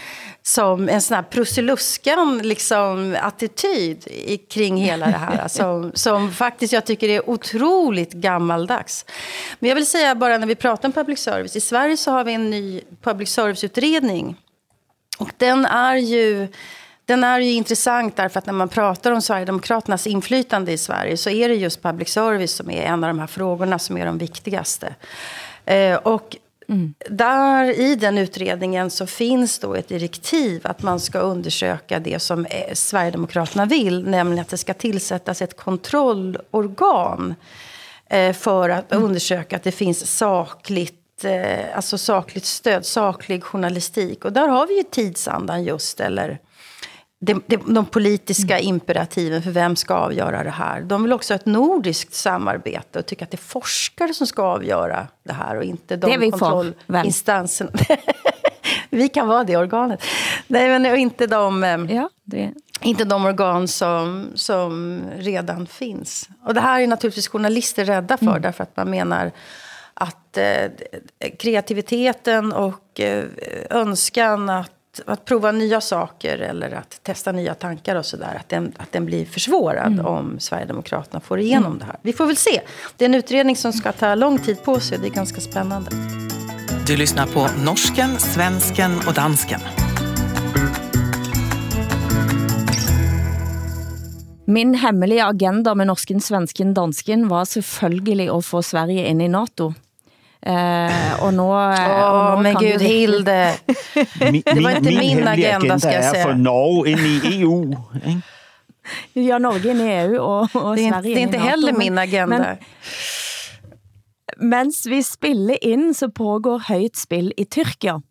Som en sånn prussiluskan liksom, attityd kring hele det her. som, som faktisk jeg syns er utrolig gammaldags. Men jeg vil si bare når vi prater om public service. I Sverige så har vi en ny public service-utredning. Og den er jo den er ju intressant därför att när man prater om Sverigedemokraternas inflytande i Sverige så er det just public service som er en av de här frågorna som er de viktigaste. Eh, och mm. där i den utredningen så finns då ett direktiv att man ska undersöka det som eh, Sverigedemokraterna vill, nämligen att det ska tillsättas ett kontrollorgan eh, för att mm. undersöka att det finns sakligt eh, alltså sakligt stöd, saklig journalistik. Och där har vi ju tidsandan just, eller de, de, politiska imperativen för vem ska avgöra det här. De vill också ha ett nordiskt samarbete och tycker att det är forskare som ska avgöra det här och inte de det kontrollinstanserna. vi kan vara det organet. Nej, men och inte de, eh, ja, det. inte de organ som, som redan finns. Och det här är naturligtvis journalister rädda för, mm. därför att man menar att eh, kreativiteten och eh, önskan att att prova nya saker eller att testa nya tankar och sådär. Att den, att den blir försvårad mm. om Sverigedemokraterna får igenom mm. det här. Vi får väl se. Det är en utredning som ska ta lång tid på sig. Det är ganska spännande. Du lyssnar på norsken, svensken och dansken. Min hemmelige agenda med norsken, svensken, dansken var selvfølgelig å få Sverige inn i NATO. Eh, och nu, oh, men gud, du... Hilde. Det var ikke min, min agenda, skal jeg si. Min hemmelige agenda er for Norge inn i EU. ja, Norge inn i EU og, och det i Sverige Det er ikke heller min agenda. Men, mens vi spiller inn, så pågår høyt spill i Tyrkia,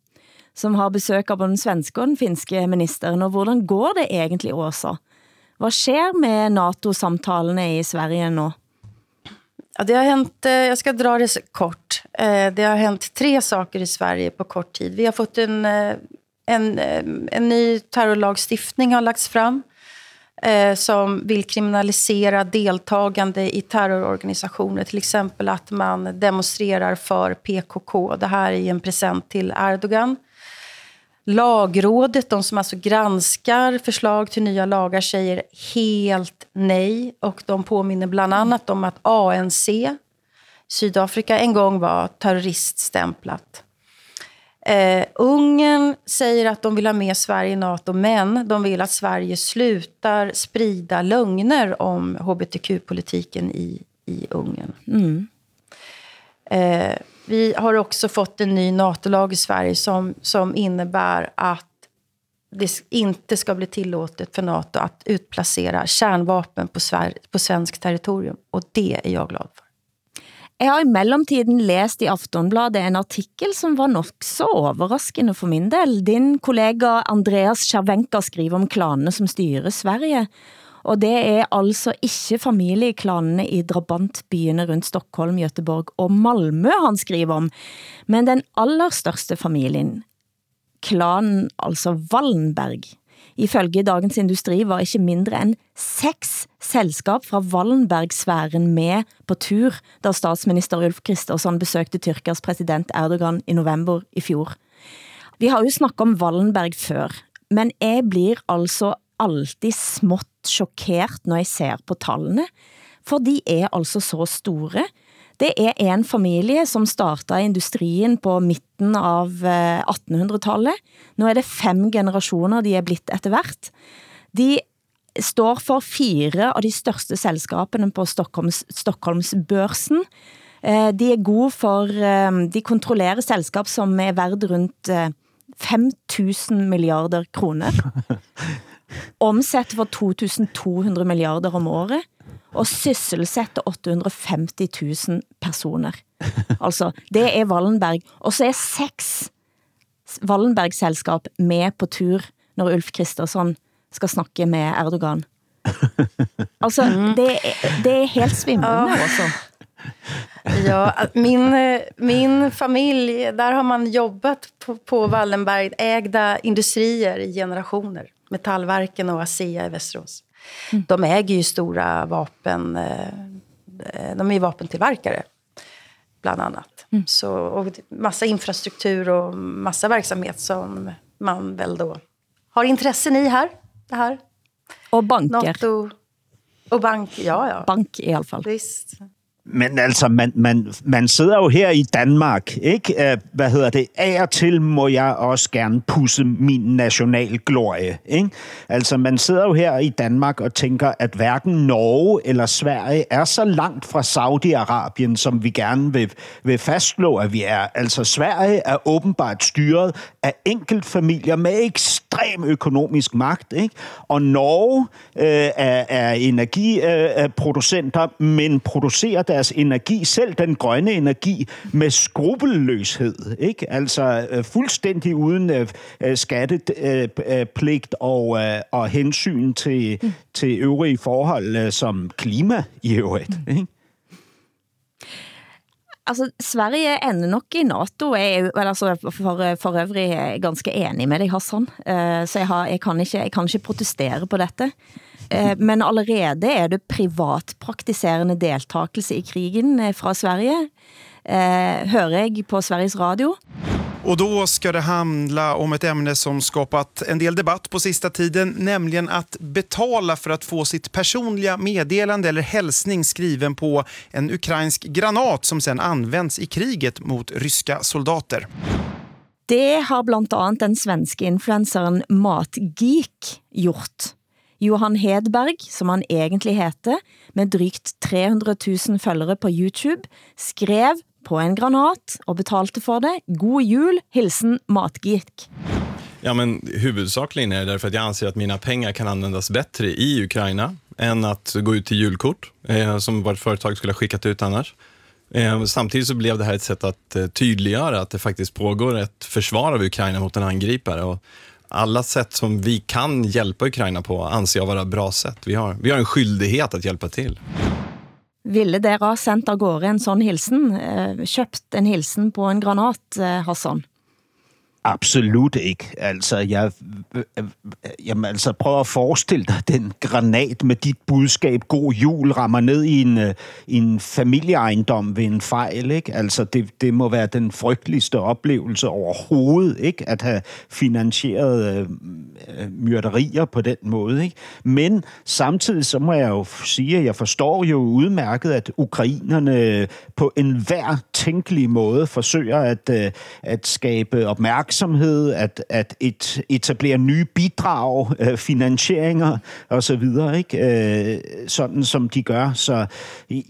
som har besøk av den svenske og den finske ministeren. Og hvordan går det egentlig, Åsa? Hva skjer med NATO-samtalene i Sverige nu? Det har hänt, jeg jag ska dra det kort. Eh, det har hänt tre saker i Sverige på kort tid. Vi har fått en, eh, en, en ny terrorlagstiftning har lagts fram som vill kriminalisera deltagande i terrororganisationer. Till exempel att man demonstrerar för PKK. Det här är en present till Erdogan. Lagrådet, de som alltså granskar förslag till nya lagar, säger helt nej. Och de påminner bland annat om att ANC, Sydafrika, en gång var terroriststämplat. Eh, Ungern säger att de vill ha med Sverige i NATO, men de vill att Sverige slutar sprida lögner om hbtq-politiken i, i Ungern. Mm. Eh, vi har også fått en ny NATO-lag i Sverige som, som innebär att det inte ska bli tillåtet för NATO att utplacera kärnvapen på, Sver på svensk territorium. Och det är jag glad för. Jeg har i mellomtiden lest i Aftonbladet en artikkel som var nok så overraskende for min del. Din kollega Andreas Cervenka skriver om klanene som styrer Sverige, og det er altså ikke familieklanene i drabantbyene rundt Stockholm, Gøteborg og Malmö han skriver om, men den aller største familien, klanen altså Wallenberg. Ifølge Dagens Industri var ikke mindre enn seks selskap fra Wallenberg-sfæren med på tur, da statsminister Ulf Kristersson besøkte Tyrkias president Erdogan i november i fjor. Vi har jo snakket om Wallenberg før, men jeg blir altså alltid smått sjokkert når jeg ser på tallene, for de er altså så store. Det er en familie, som starta industrien på midten av 1800-tallet. Nå er det fem generasjoner de er blitt etter hvert. De står for fire av de største selskapene på Stockholms, Stockholmsbørsen. Eh, de er gode for, eh, de kontrollerer selskap som er verdt rundt 5000 milliarder kroner. omsætter for 2200 milliarder om året, og sysselsetter 850 000 personer. Altså, det er Wallenberg. Og så er seks Wallenberg-selskap med på tur, når Ulf Kristersson skal snakke med Erdogan. Altså, det, det er helt svimlende også. Ja, min, min familj, där har man jobbat på, på Wallenberg, ägda industrier i generationer. Metallverken och ASEA i Västerås. Mm. De äger ju stora vapen, eh, de är vapentillverkare, bland annat. Mm. Så, och massa infrastruktur och massa verksamhet som man väl då har intressen i här. Det här. Och banker. NATO og bank, ja, ja. Bank i hvert fall. Visst. Men altså, man, man, man sidder jo her i Danmark, ikke? Hvad hedder det? Af og til må jeg også gerne pusse min nationalglorie, ikke? Altså, man sidder jo her i Danmark og tænker, at hverken Norge eller Sverige er så langt fra Saudi-Arabien, som vi gerne vil, vil fastslå, at vi er. Altså, Sverige er åbenbart styret af enkeltfamilier med ekstrem økonomisk magt, ikke? Og Norge øh, er, er energiproducenter, øh, men producerer deres energi, selv den grønne energi, med skrupelløshed. Ikke? Altså øh, fuldstændig uden øh, øh skattepligt og, og hensyn til, mm. til øvrige forhold som klima i øvrigt. Mm. Ikke? Altså, Sverige ender nok i NATO, jeg er altså, for, for øvrig ganske enig med deg, Hassan. Så jeg, har, jeg, kan ikke, jeg kan ikke protestere på dette. Uh, men allerede er det privatpraktiserende deltakelse i krigen uh, fra Sverige. Uh, hører jeg på Sveriges Radio. Og da skal det handla om et emne som skapat en del debatt på siste tiden, nemlig at betale for å få sitt personlige meddelande eller hälsning skriven på en ukrainsk granat som sen anvendes i kriget mot ryska soldater. Det har bl.a. den svenske influenseren Matgeek gjort. Johan Hedberg, som han egentlig heter, med drygt 300 000 følgere på YouTube, skrev på en granat og betalte for det. God jul, hilsen Matgeek. Ja, men Hovedsakelig er det därför jeg jag anser at mine penger kan anvendes bedre i Ukraina enn å gå ut til julkort, eh, som vårt företag skulle ha sendt ut annars. Eh, samtidig så ble det her et sett å tydeliggjøre at det faktisk pågår et forsvar av Ukraina mot en angriper. Och alla sätt som vi kan hjälpa Ukraina på anser jag vara bra sätt. Vi har, vi har en skyldighet att hjälpa till. Ville dere ha sendt av gårde en sånn hilsen? Kjøpt en hilsen på en granat, eh, Hassan? Absolut ikke. Altså, jeg, jamen, altså, prøv å forestille deg den granat med dit budskap god jul, rammer ned i en, øh, en familieeiendom ved en fejl. Ikke? Altså, det, det må være den frykteligste opplevelse overhovedet, ikke? at ha finansieret øh, myrderier på den måten. Men samtidig så må jeg jo si at jeg forstår jo utmerket at ukrainerne på enhver tenkelig måte forsøger at, øh, at skabe opmærksomhed opmærksomhed, at, at et, etablere nye bidrag, øh, finansieringer osv., ikke? Øh, sådan som de gør. Så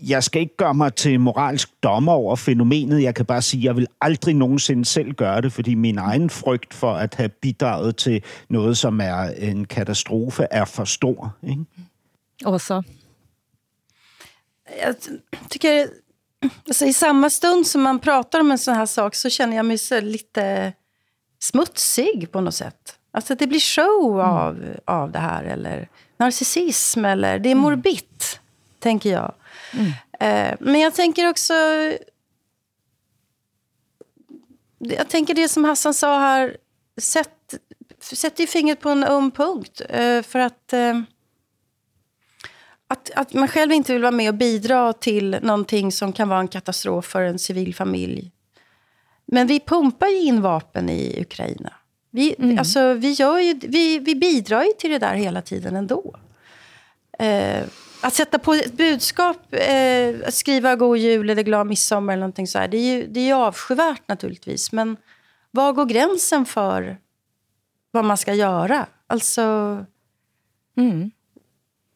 jeg skal ikke gøre mig til moralsk dommer over fænomenet. Jeg kan bare sige, at jeg vil aldrig nogensinde selv gøre det, fordi min egen frygt for at have bidraget til noget, som er en katastrofe, er for stor. Ikke? Og så? Jeg tycker alltså, i samma stund som man pratar om en sån här sak så känner jag mig så lite smutsig på något sätt. Alltså det blir show mm. av, mm. av det här. Eller narcissism. Eller, det är mm. tenker tänker jag. Mm. Eh, men jag tänker också... Jag tänker det som Hassan sa här. Sätt, sätt ju fingret på en öm punkt. Eh, för att... Eh, att, att man själv inte vill vara med och bidra till någonting som kan vara en katastrof för en civil familj men vi pumpar ju in vapen i Ukraina. Vi, mm. alltså, vi, gör ju, vi, vi bidrar ju till det där hela tiden ändå. Eh, att sätta på ett budskap, eh, att skriva god jul eller glad midsommar eller någonting så här, det är ju, det är ju avskyvärt naturligtvis. Men var går gränsen för vad man ska göra? Alltså... Mm.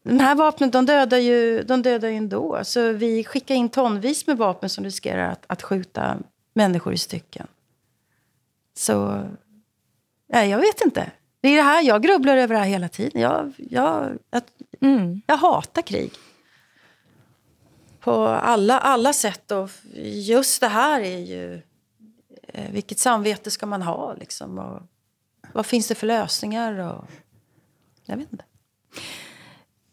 De här vapnen de dödar, ju, de dödar ju ändå. Så vi skickar in tonvis med vapen som riskerar att, att skjuta människor i stycken. Så, ja, jag vet inte. Det är det här, jag grubblar över det här hela tiden. Jag, jag, jag, mm. jag hatar krig. På alla, alla sätt. Och just det här är ju... Eh, vilket samvete ska man ha? Liksom, och vad finns det för lösningar? Och, jag vet inte.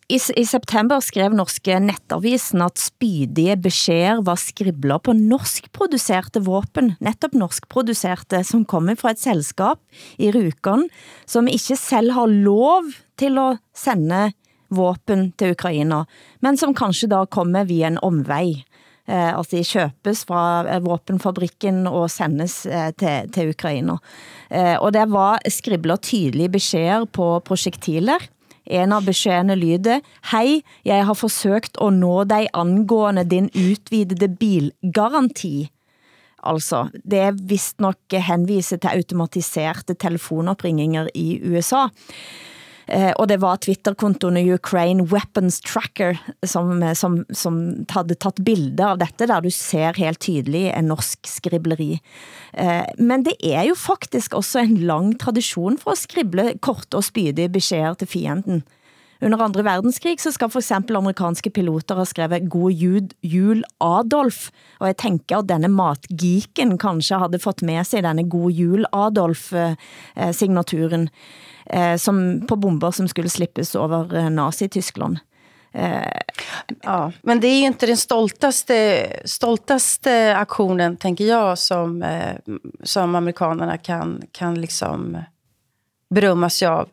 I, I september skrev norske nettavisen at spydige beskjeder var skribler på norskproduserte våpen, nettopp norskproduserte, som kommer fra et selskap i Rukon, som ikke selv har lov til å sende våpen til Ukraina, men som kanskje da kommer via en omvei. Eh, altså de kjøpes fra eh, våpenfabrikken og sendes eh, til, til Ukraina. Eh, og det var skribler tydelige beskjeder på projektiler. En av beskjedene lyder, Hei, jeg har forsøkt å nå deg angående din utvidede bilgaranti. Altså, det er vist nok henvise til automatiserte telefonoppringinger i USA. Eh, og det var Twitter-kontoen Ukraine Weapons Tracker som, som, som hadde tatt bilder av dette, der du ser helt tydelig en norsk skribleri. Eh, men det er jo faktisk også en lang tradisjon for å skrible korte og spydige beskjeder til fienden. Under andre verdenskrig så skal eksempel amerikanske piloter ha skrevet God jul, jul Adolf, og jeg tenker at denne matgeeken kanskje hadde fått med seg denne God jul Adolf-signaturen eh, som på bomber som skulle slippes over eh, Nazi-Tyskland. Eh, ja, men det är ju inte den stoltaste, stoltaste aktionen, tänker jag, som, eh, som amerikanerna kan, kan liksom berömma sig av.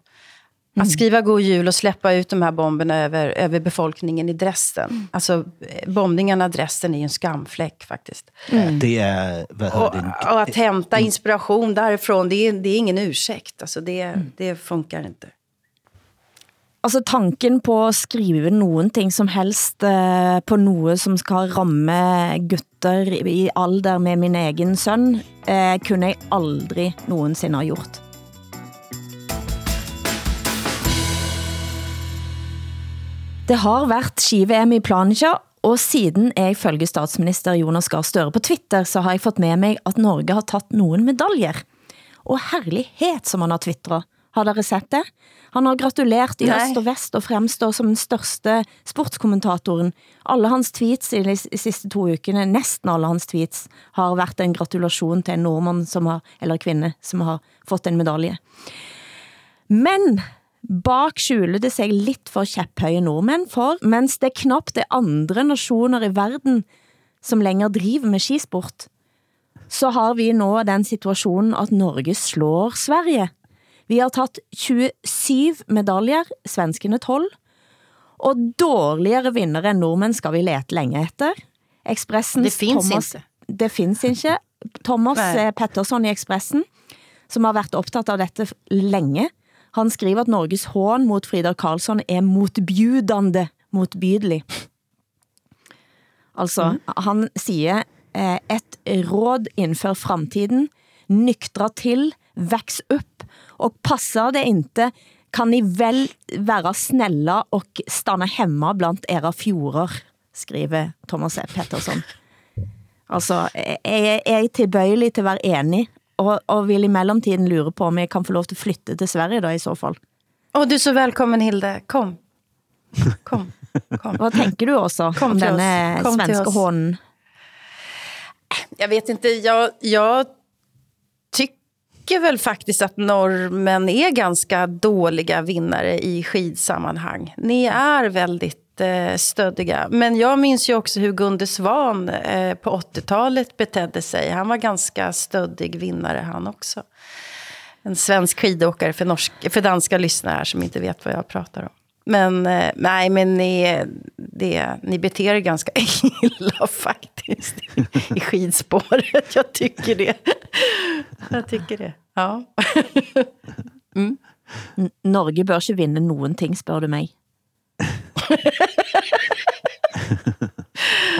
Att skriva god jul och släppa ut de här bomberna över, över befolkningen i Dresden. Mm. Alltså, bombningarna i Dresden är ju en skamfläck faktiskt. Mm. Det är... Vad och, det? och att hämta inspiration därifrån, det är, det är ingen ursäkt. Alltså, det, mm. det funkar inte. Altså tanken på å skrive noen ting som helst eh, på noe som skal ramme gutter i alder med min egen sønn, eh, kunne jeg aldrig noensinne ha gjort. Det har vært ski-VM i Planica, og siden jeg følger statsminister Jonas Gahr Støre på Twitter, så har jeg fått med meg at Norge har tatt noen medaljer. Og herlighet, som han har tvitra! Har dere sett det? Han har gratulert i øst og vest og fremstår som den største sportskommentatoren. Alle hans tweets i de siste to ukene, nesten alle hans tweets, har vært en gratulasjon til en nordmann som har, eller kvinne som har fått en medalje. Men Bak skjuler det seg litt for kjepphøye nordmenn, for mens det knapt er andre nasjoner i verden, som lenger driver med skisport, så har vi nå den situasjonen at Norge slår Sverige. Vi har tatt 27 medaljer, svenskene 12, og dårligere vinnere enn nordmenn skal vi lete lenge etter. Ekspressens det fins ikke. Det fins ikke. Thomas Nei. eh, Pettersson i Ekspressen, som har vært opptatt av dette længe, han skriver at Norges hån mot Frida Karlsson er motbjudende motbydelig. Altså, mm. han sier eh, et råd innenfor framtiden, nyktra til, veks opp, og passer det inte kan ni vel være snella og stanna hemma blant era fjorder, skriver Thomas E. Pettersson. Altså, jeg er tilbøyelig til å være enig, og, og vil i mellomtiden lure på, om jeg kan få lov til å flytte til Sverige da i så fall. Å, du er så velkommen, Hilde. Kom. Kom. Kom. Hva tenker du også Kom om denne svenske Kom hånden? Jeg vet ikke. Jeg, jeg tycker väl faktiskt att norrmän är ganska dåliga vinnare i skidsammanhang. Ni är väldigt eh. Men jag minns ju också hur Gunde Svan eh, på 80-talet betedde sig. Han var ganska stöddig vinnare han också. En svensk skidåkare för, norsk, för danska lyssnare här som inte vet vad jag pratar om. Men eh, nej, men ni, det, ni beter er ganska illa faktiskt i, i skidspåret. Jag tycker det. Jag tycker det. Ja. Mm. Norge bør ikke vinde noen ting, spør du mig.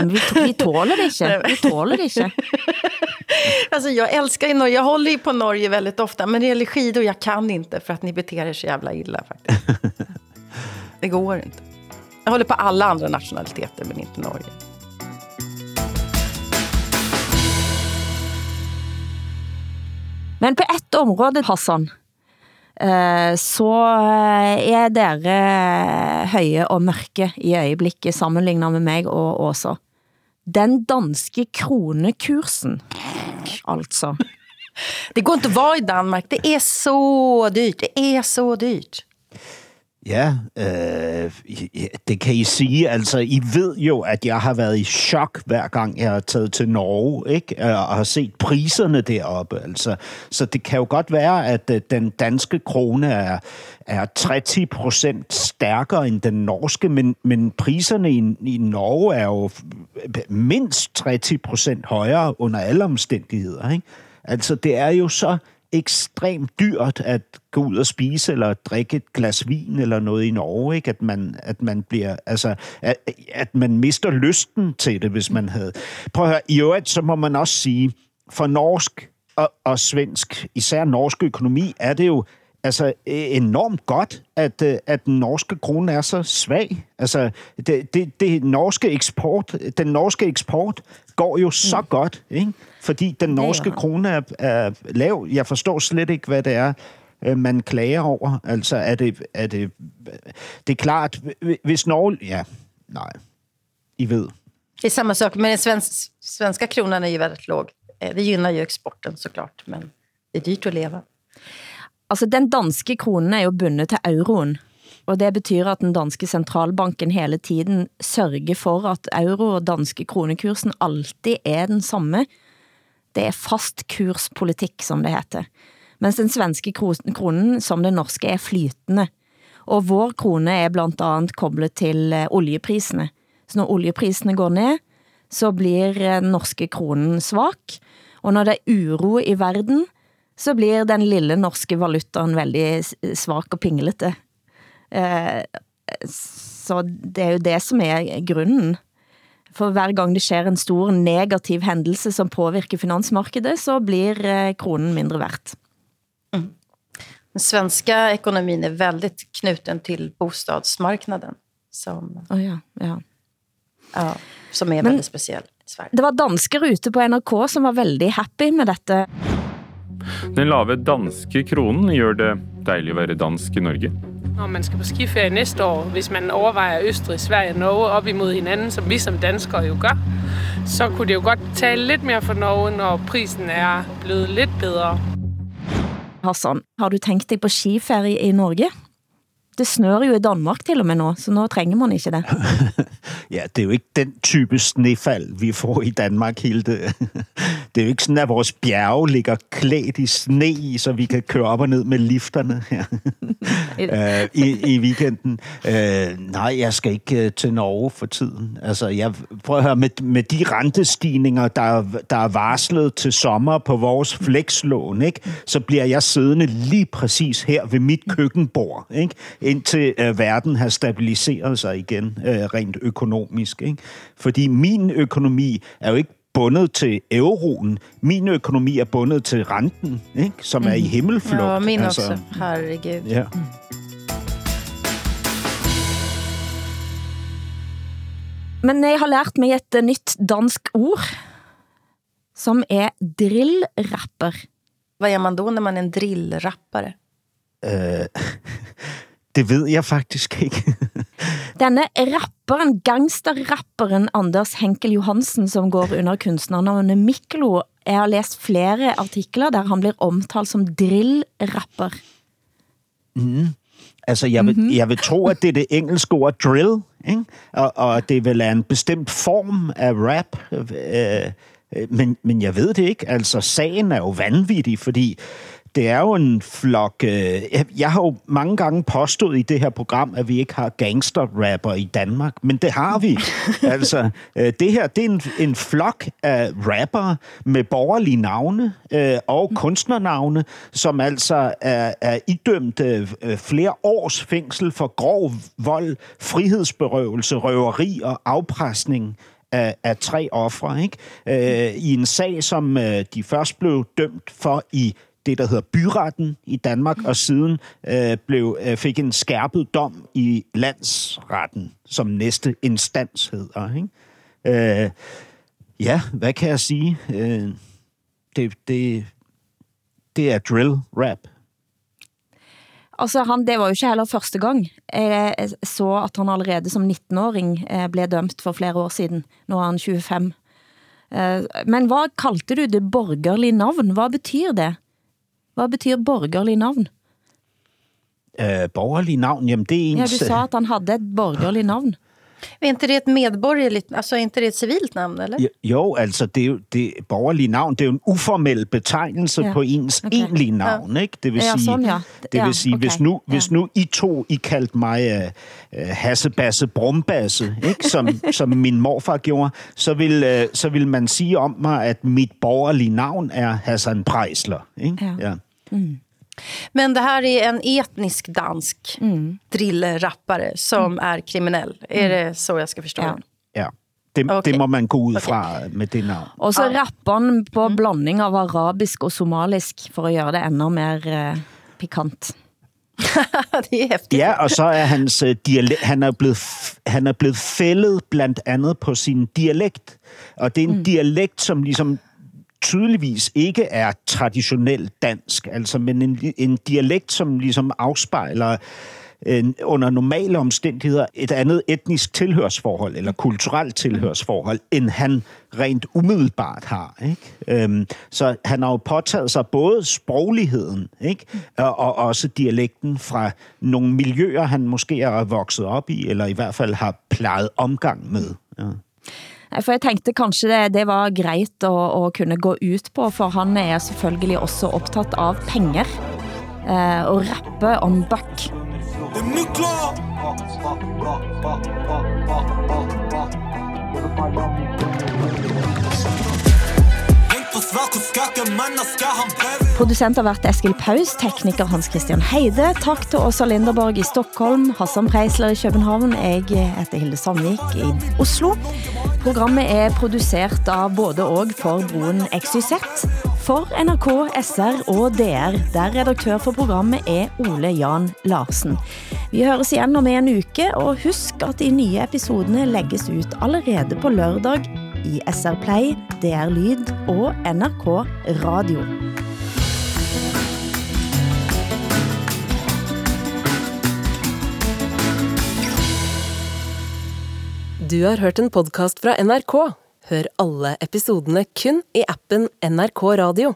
Vi, vi tåler det ikke. Vi tåler det ikke. Alltså jag älskar ju Norge. Jag håller ju på Norge väldigt ofta. Men det gäller skidor, jag kan inte för att ni beter er så jävla illa faktiskt. Det går inte. Jag håller på alla andra nationaliteter, men inte Norge. Men på ett område, Hassan, så eh, er dere høye og mørke i øyeblikket sammenlignet med meg og Åsa. Den danske kronekursen, altså. Det går ikke å være i Danmark. Det er så dyrt. Det er så dyrt. Ja, øh, det kan I sige. Altså, I ved jo, at jeg har været i chok hver gang, jeg har taget til Norge, ikke? Og har set priserne deroppe. Altså, så det kan jo godt være, at øh, den danske krone er, er 30 procent stærkere end den norske, men, men priserne i, i Norge er jo mindst 30 procent højere under alle omstændigheder, ikke? Altså, det er jo så ekstremt dyrt at gå ud og spise eller drikke et glas vin eller noget i Norge, ikke? At man, at man bliver, altså, at, at man mister lysten til det, hvis man havde. Prøv at høre, i øvrigt, så må man også sige, for norsk og, og svensk, især norsk økonomi, er det jo altså enormt godt, at, at den norske kronen er så svag. Altså, det, det, det norske eksport, den norske eksport går jo så mm. godt, ikke? fordi den norske ja. krone er, er lav. Jeg forstår slet ikke, hva det er, øh, man klager over. Altså, er det, er det, det er klart, hvis Norge... Ja, nej. I ved. Det er samme sak, men den svenske kronen er jo veldig låg. Det gynner jo eksporten, så klart, men det er dyrt å leva. Altså, den danske kronen er jo bundet til euroen, og det betyr at den danske sentralbanken hele tiden sørger for at euro og danske kronekursen alltid er den samme. Det er fast kurspolitikk, som det heter. Mens den svenske kronen, som den norske, er flytende. Og vår krone er blant annet koblet til eh, oljeprisene. Så når oljeprisene går ned, så blir den eh, norske kronen svak. Og når det er uro i verden, så blir den lille norske valutaen veldig svak og pinglete. Eh, så det er jo det som er grunnen. For hver gang det skjer en stor negativ hendelse som påvirker finansmarkedet, så blir eh, kronen mindre verdt. Mm. Den svenske ekonomin er veldig knuten til bostadsmarknaden. Som, oh ja, ja. Ja, som er Men, veldig spesiell i Sverige. Det var dansker ute på NRK som var veldig happy med detta. Den lave danske kronen gjør det deilig å være dansk i Norge. Når man skal på skiferie neste år, hvis man overveier Østerrike, Sverige og Norge opp imot hinanden, som vi som danskere jo gør, så kunne det jo godt tale litt mer for Norge, når prisen er blevet litt bedre. Hassan, har du tenkt deg på skiferie i Norge? Det snør jo i Danmark til og med nå, så nå trenger man ikke det. ja, det er jo ikke den type snøfall vi får i Danmark, Hilde. Det er jo ikke sånn at vores bjerge ligger klædt i sne, så vi kan køre opp og ned med lifterne her øh, i, i weekenden. nei, jeg skal ikke øh, til Norge for tiden. Altså, jeg prøv å høre, med, med de rentestigninger, der, der er varslet til sommer på vores flekslån, så blir jeg siddende lige præcis her ved mitt køkkenbord, ikke, indtil øh, verden har stabiliseret sig igen øh, rent økonomisk. Ikke? Fordi min økonomi er jo ikke bundet til euroen. Min økonomi er bundet til renten, ikke? som mm. er i mhm. himmelflugt. Ja, min altså. også. Herregud. Ja. Men jeg har lært meg et nytt dansk ord, som er drillrapper. Hva gjør man da når man er en drillrapper? Uh, det ved jeg faktisk ikke. Denne rapperen, gangsterrapperen Anders Henkel Johansen, som går under kunstnernavnet Miklo, jeg har lest flere artikler, der han blir omtalt som drillrapper. Mm. Altså, jeg vil, mm-hmm. jeg vil tro, at det er det engelske ord drill? Og, og det vil være en bestemt form av rap, øh, men, men jeg vet det ikke. Altså, sagen er jo vanvittig, fordi det er jo en flok... Øh, jeg har jo mange gange påstået i det her program, at vi ikke har gangster-rapper i Danmark, men det har vi. altså, øh, det her, det er en, en flok av rappere med borgerlige navne øh, og kunstnernavne, som altså er, er idømt flere års fængsel for grov vold, frihedsberøvelse, røveri og avpresning af, af tre ofre, ikke? I en sag, som de først ble dømt for i det, der hedder byretten i Danmark, og siden øh, blev, øh, fik en skærpet dom i landsretten, som næste instans hedder. Ikke? Øh, ja, hvad kan jeg sige? Øh, det, det, det er drill rap. Altså, han, det var jo ikke heller første gang. Jeg så at han allerede som 19-åring ble dømt for flere år siden. Nå er han 25. Eh, men hva kalte du det borgerlige navn? Hva betyr det? Hvad betyr borgerlig navn? Eh, borgerlig navn, jamen det er Ja, du sa at han hadde et borgerlig navn. Er ikke det et medborgerlig, altså er ikke det et civilt navn, eller? Jo, altså det er jo det borgerlig navn, det er jo en uformell betegnelse Ja, ja. på ens okay. egentlige navn, Ja. ikke? Det vil Ja, si, sånn, ja. det Ja, vil sige okay. hvis nu hvis nu I to I kalte meg uh, uh, Hassebasse Brumbasse, ikke? Som som min morfar gjorde, så vil uh, så vil man si om meg at mitt borgerlige navn er Hassan Preisler, ikke? Ja. Mm. Men det här är en etnisk dansk drill-rappare som är kriminell. Är det så jeg skal forstå Ja. ja. Det, Okay. det må man gå ut fra med det navn. Og så rapper han på blanding av arabisk og somalisk, for å gjøre det enda mer eh, pikant. det er heftig. Ja, og så er hans øh, dialekt, han er blevet, han er blevet fældet blandt andet på sin dialekt. Og det er en mm. dialekt, som ligesom tydeligvis ikke er traditionelt dansk, altså, men en, en dialekt, som ligesom afspejler under normale omstændigheder et andet etnisk tilhørsforhold eller kulturelt tilhørsforhold, end han rent umiddelbart har. Ikke? Så han har jo påtaget sig både sprogligheden? Og, og også dialekten fra nogle miljøer, han måske er vokset op i, eller i hvert fald har plejet omgang med. Ja. For jeg tenkte kanskje det, det var greit å, å, kunne gå ut på, for han er selvfølgelig også opptatt av penger. Eh, og rappe om Buck. Producent har vært Eskil Paus, tekniker Hans Christian Heide. Takk til Åsa Linderborg i Stockholm, Hassan Preisler i København. Jeg heter Hilde Sandvik i Oslo. Programmet er produsert av både og for broen XYZ, for NRK, SR og DR, der redaktør for programmet er Ole Jan Larsen. Vi høres igjen om en uke, og husk at de nye episodene legges ut allerede på lørdag i SR Play, DR Lyd og NRK Radio. Du har hørt en podkast fra NRK. Hør alle episodene kun i appen NRK Radio.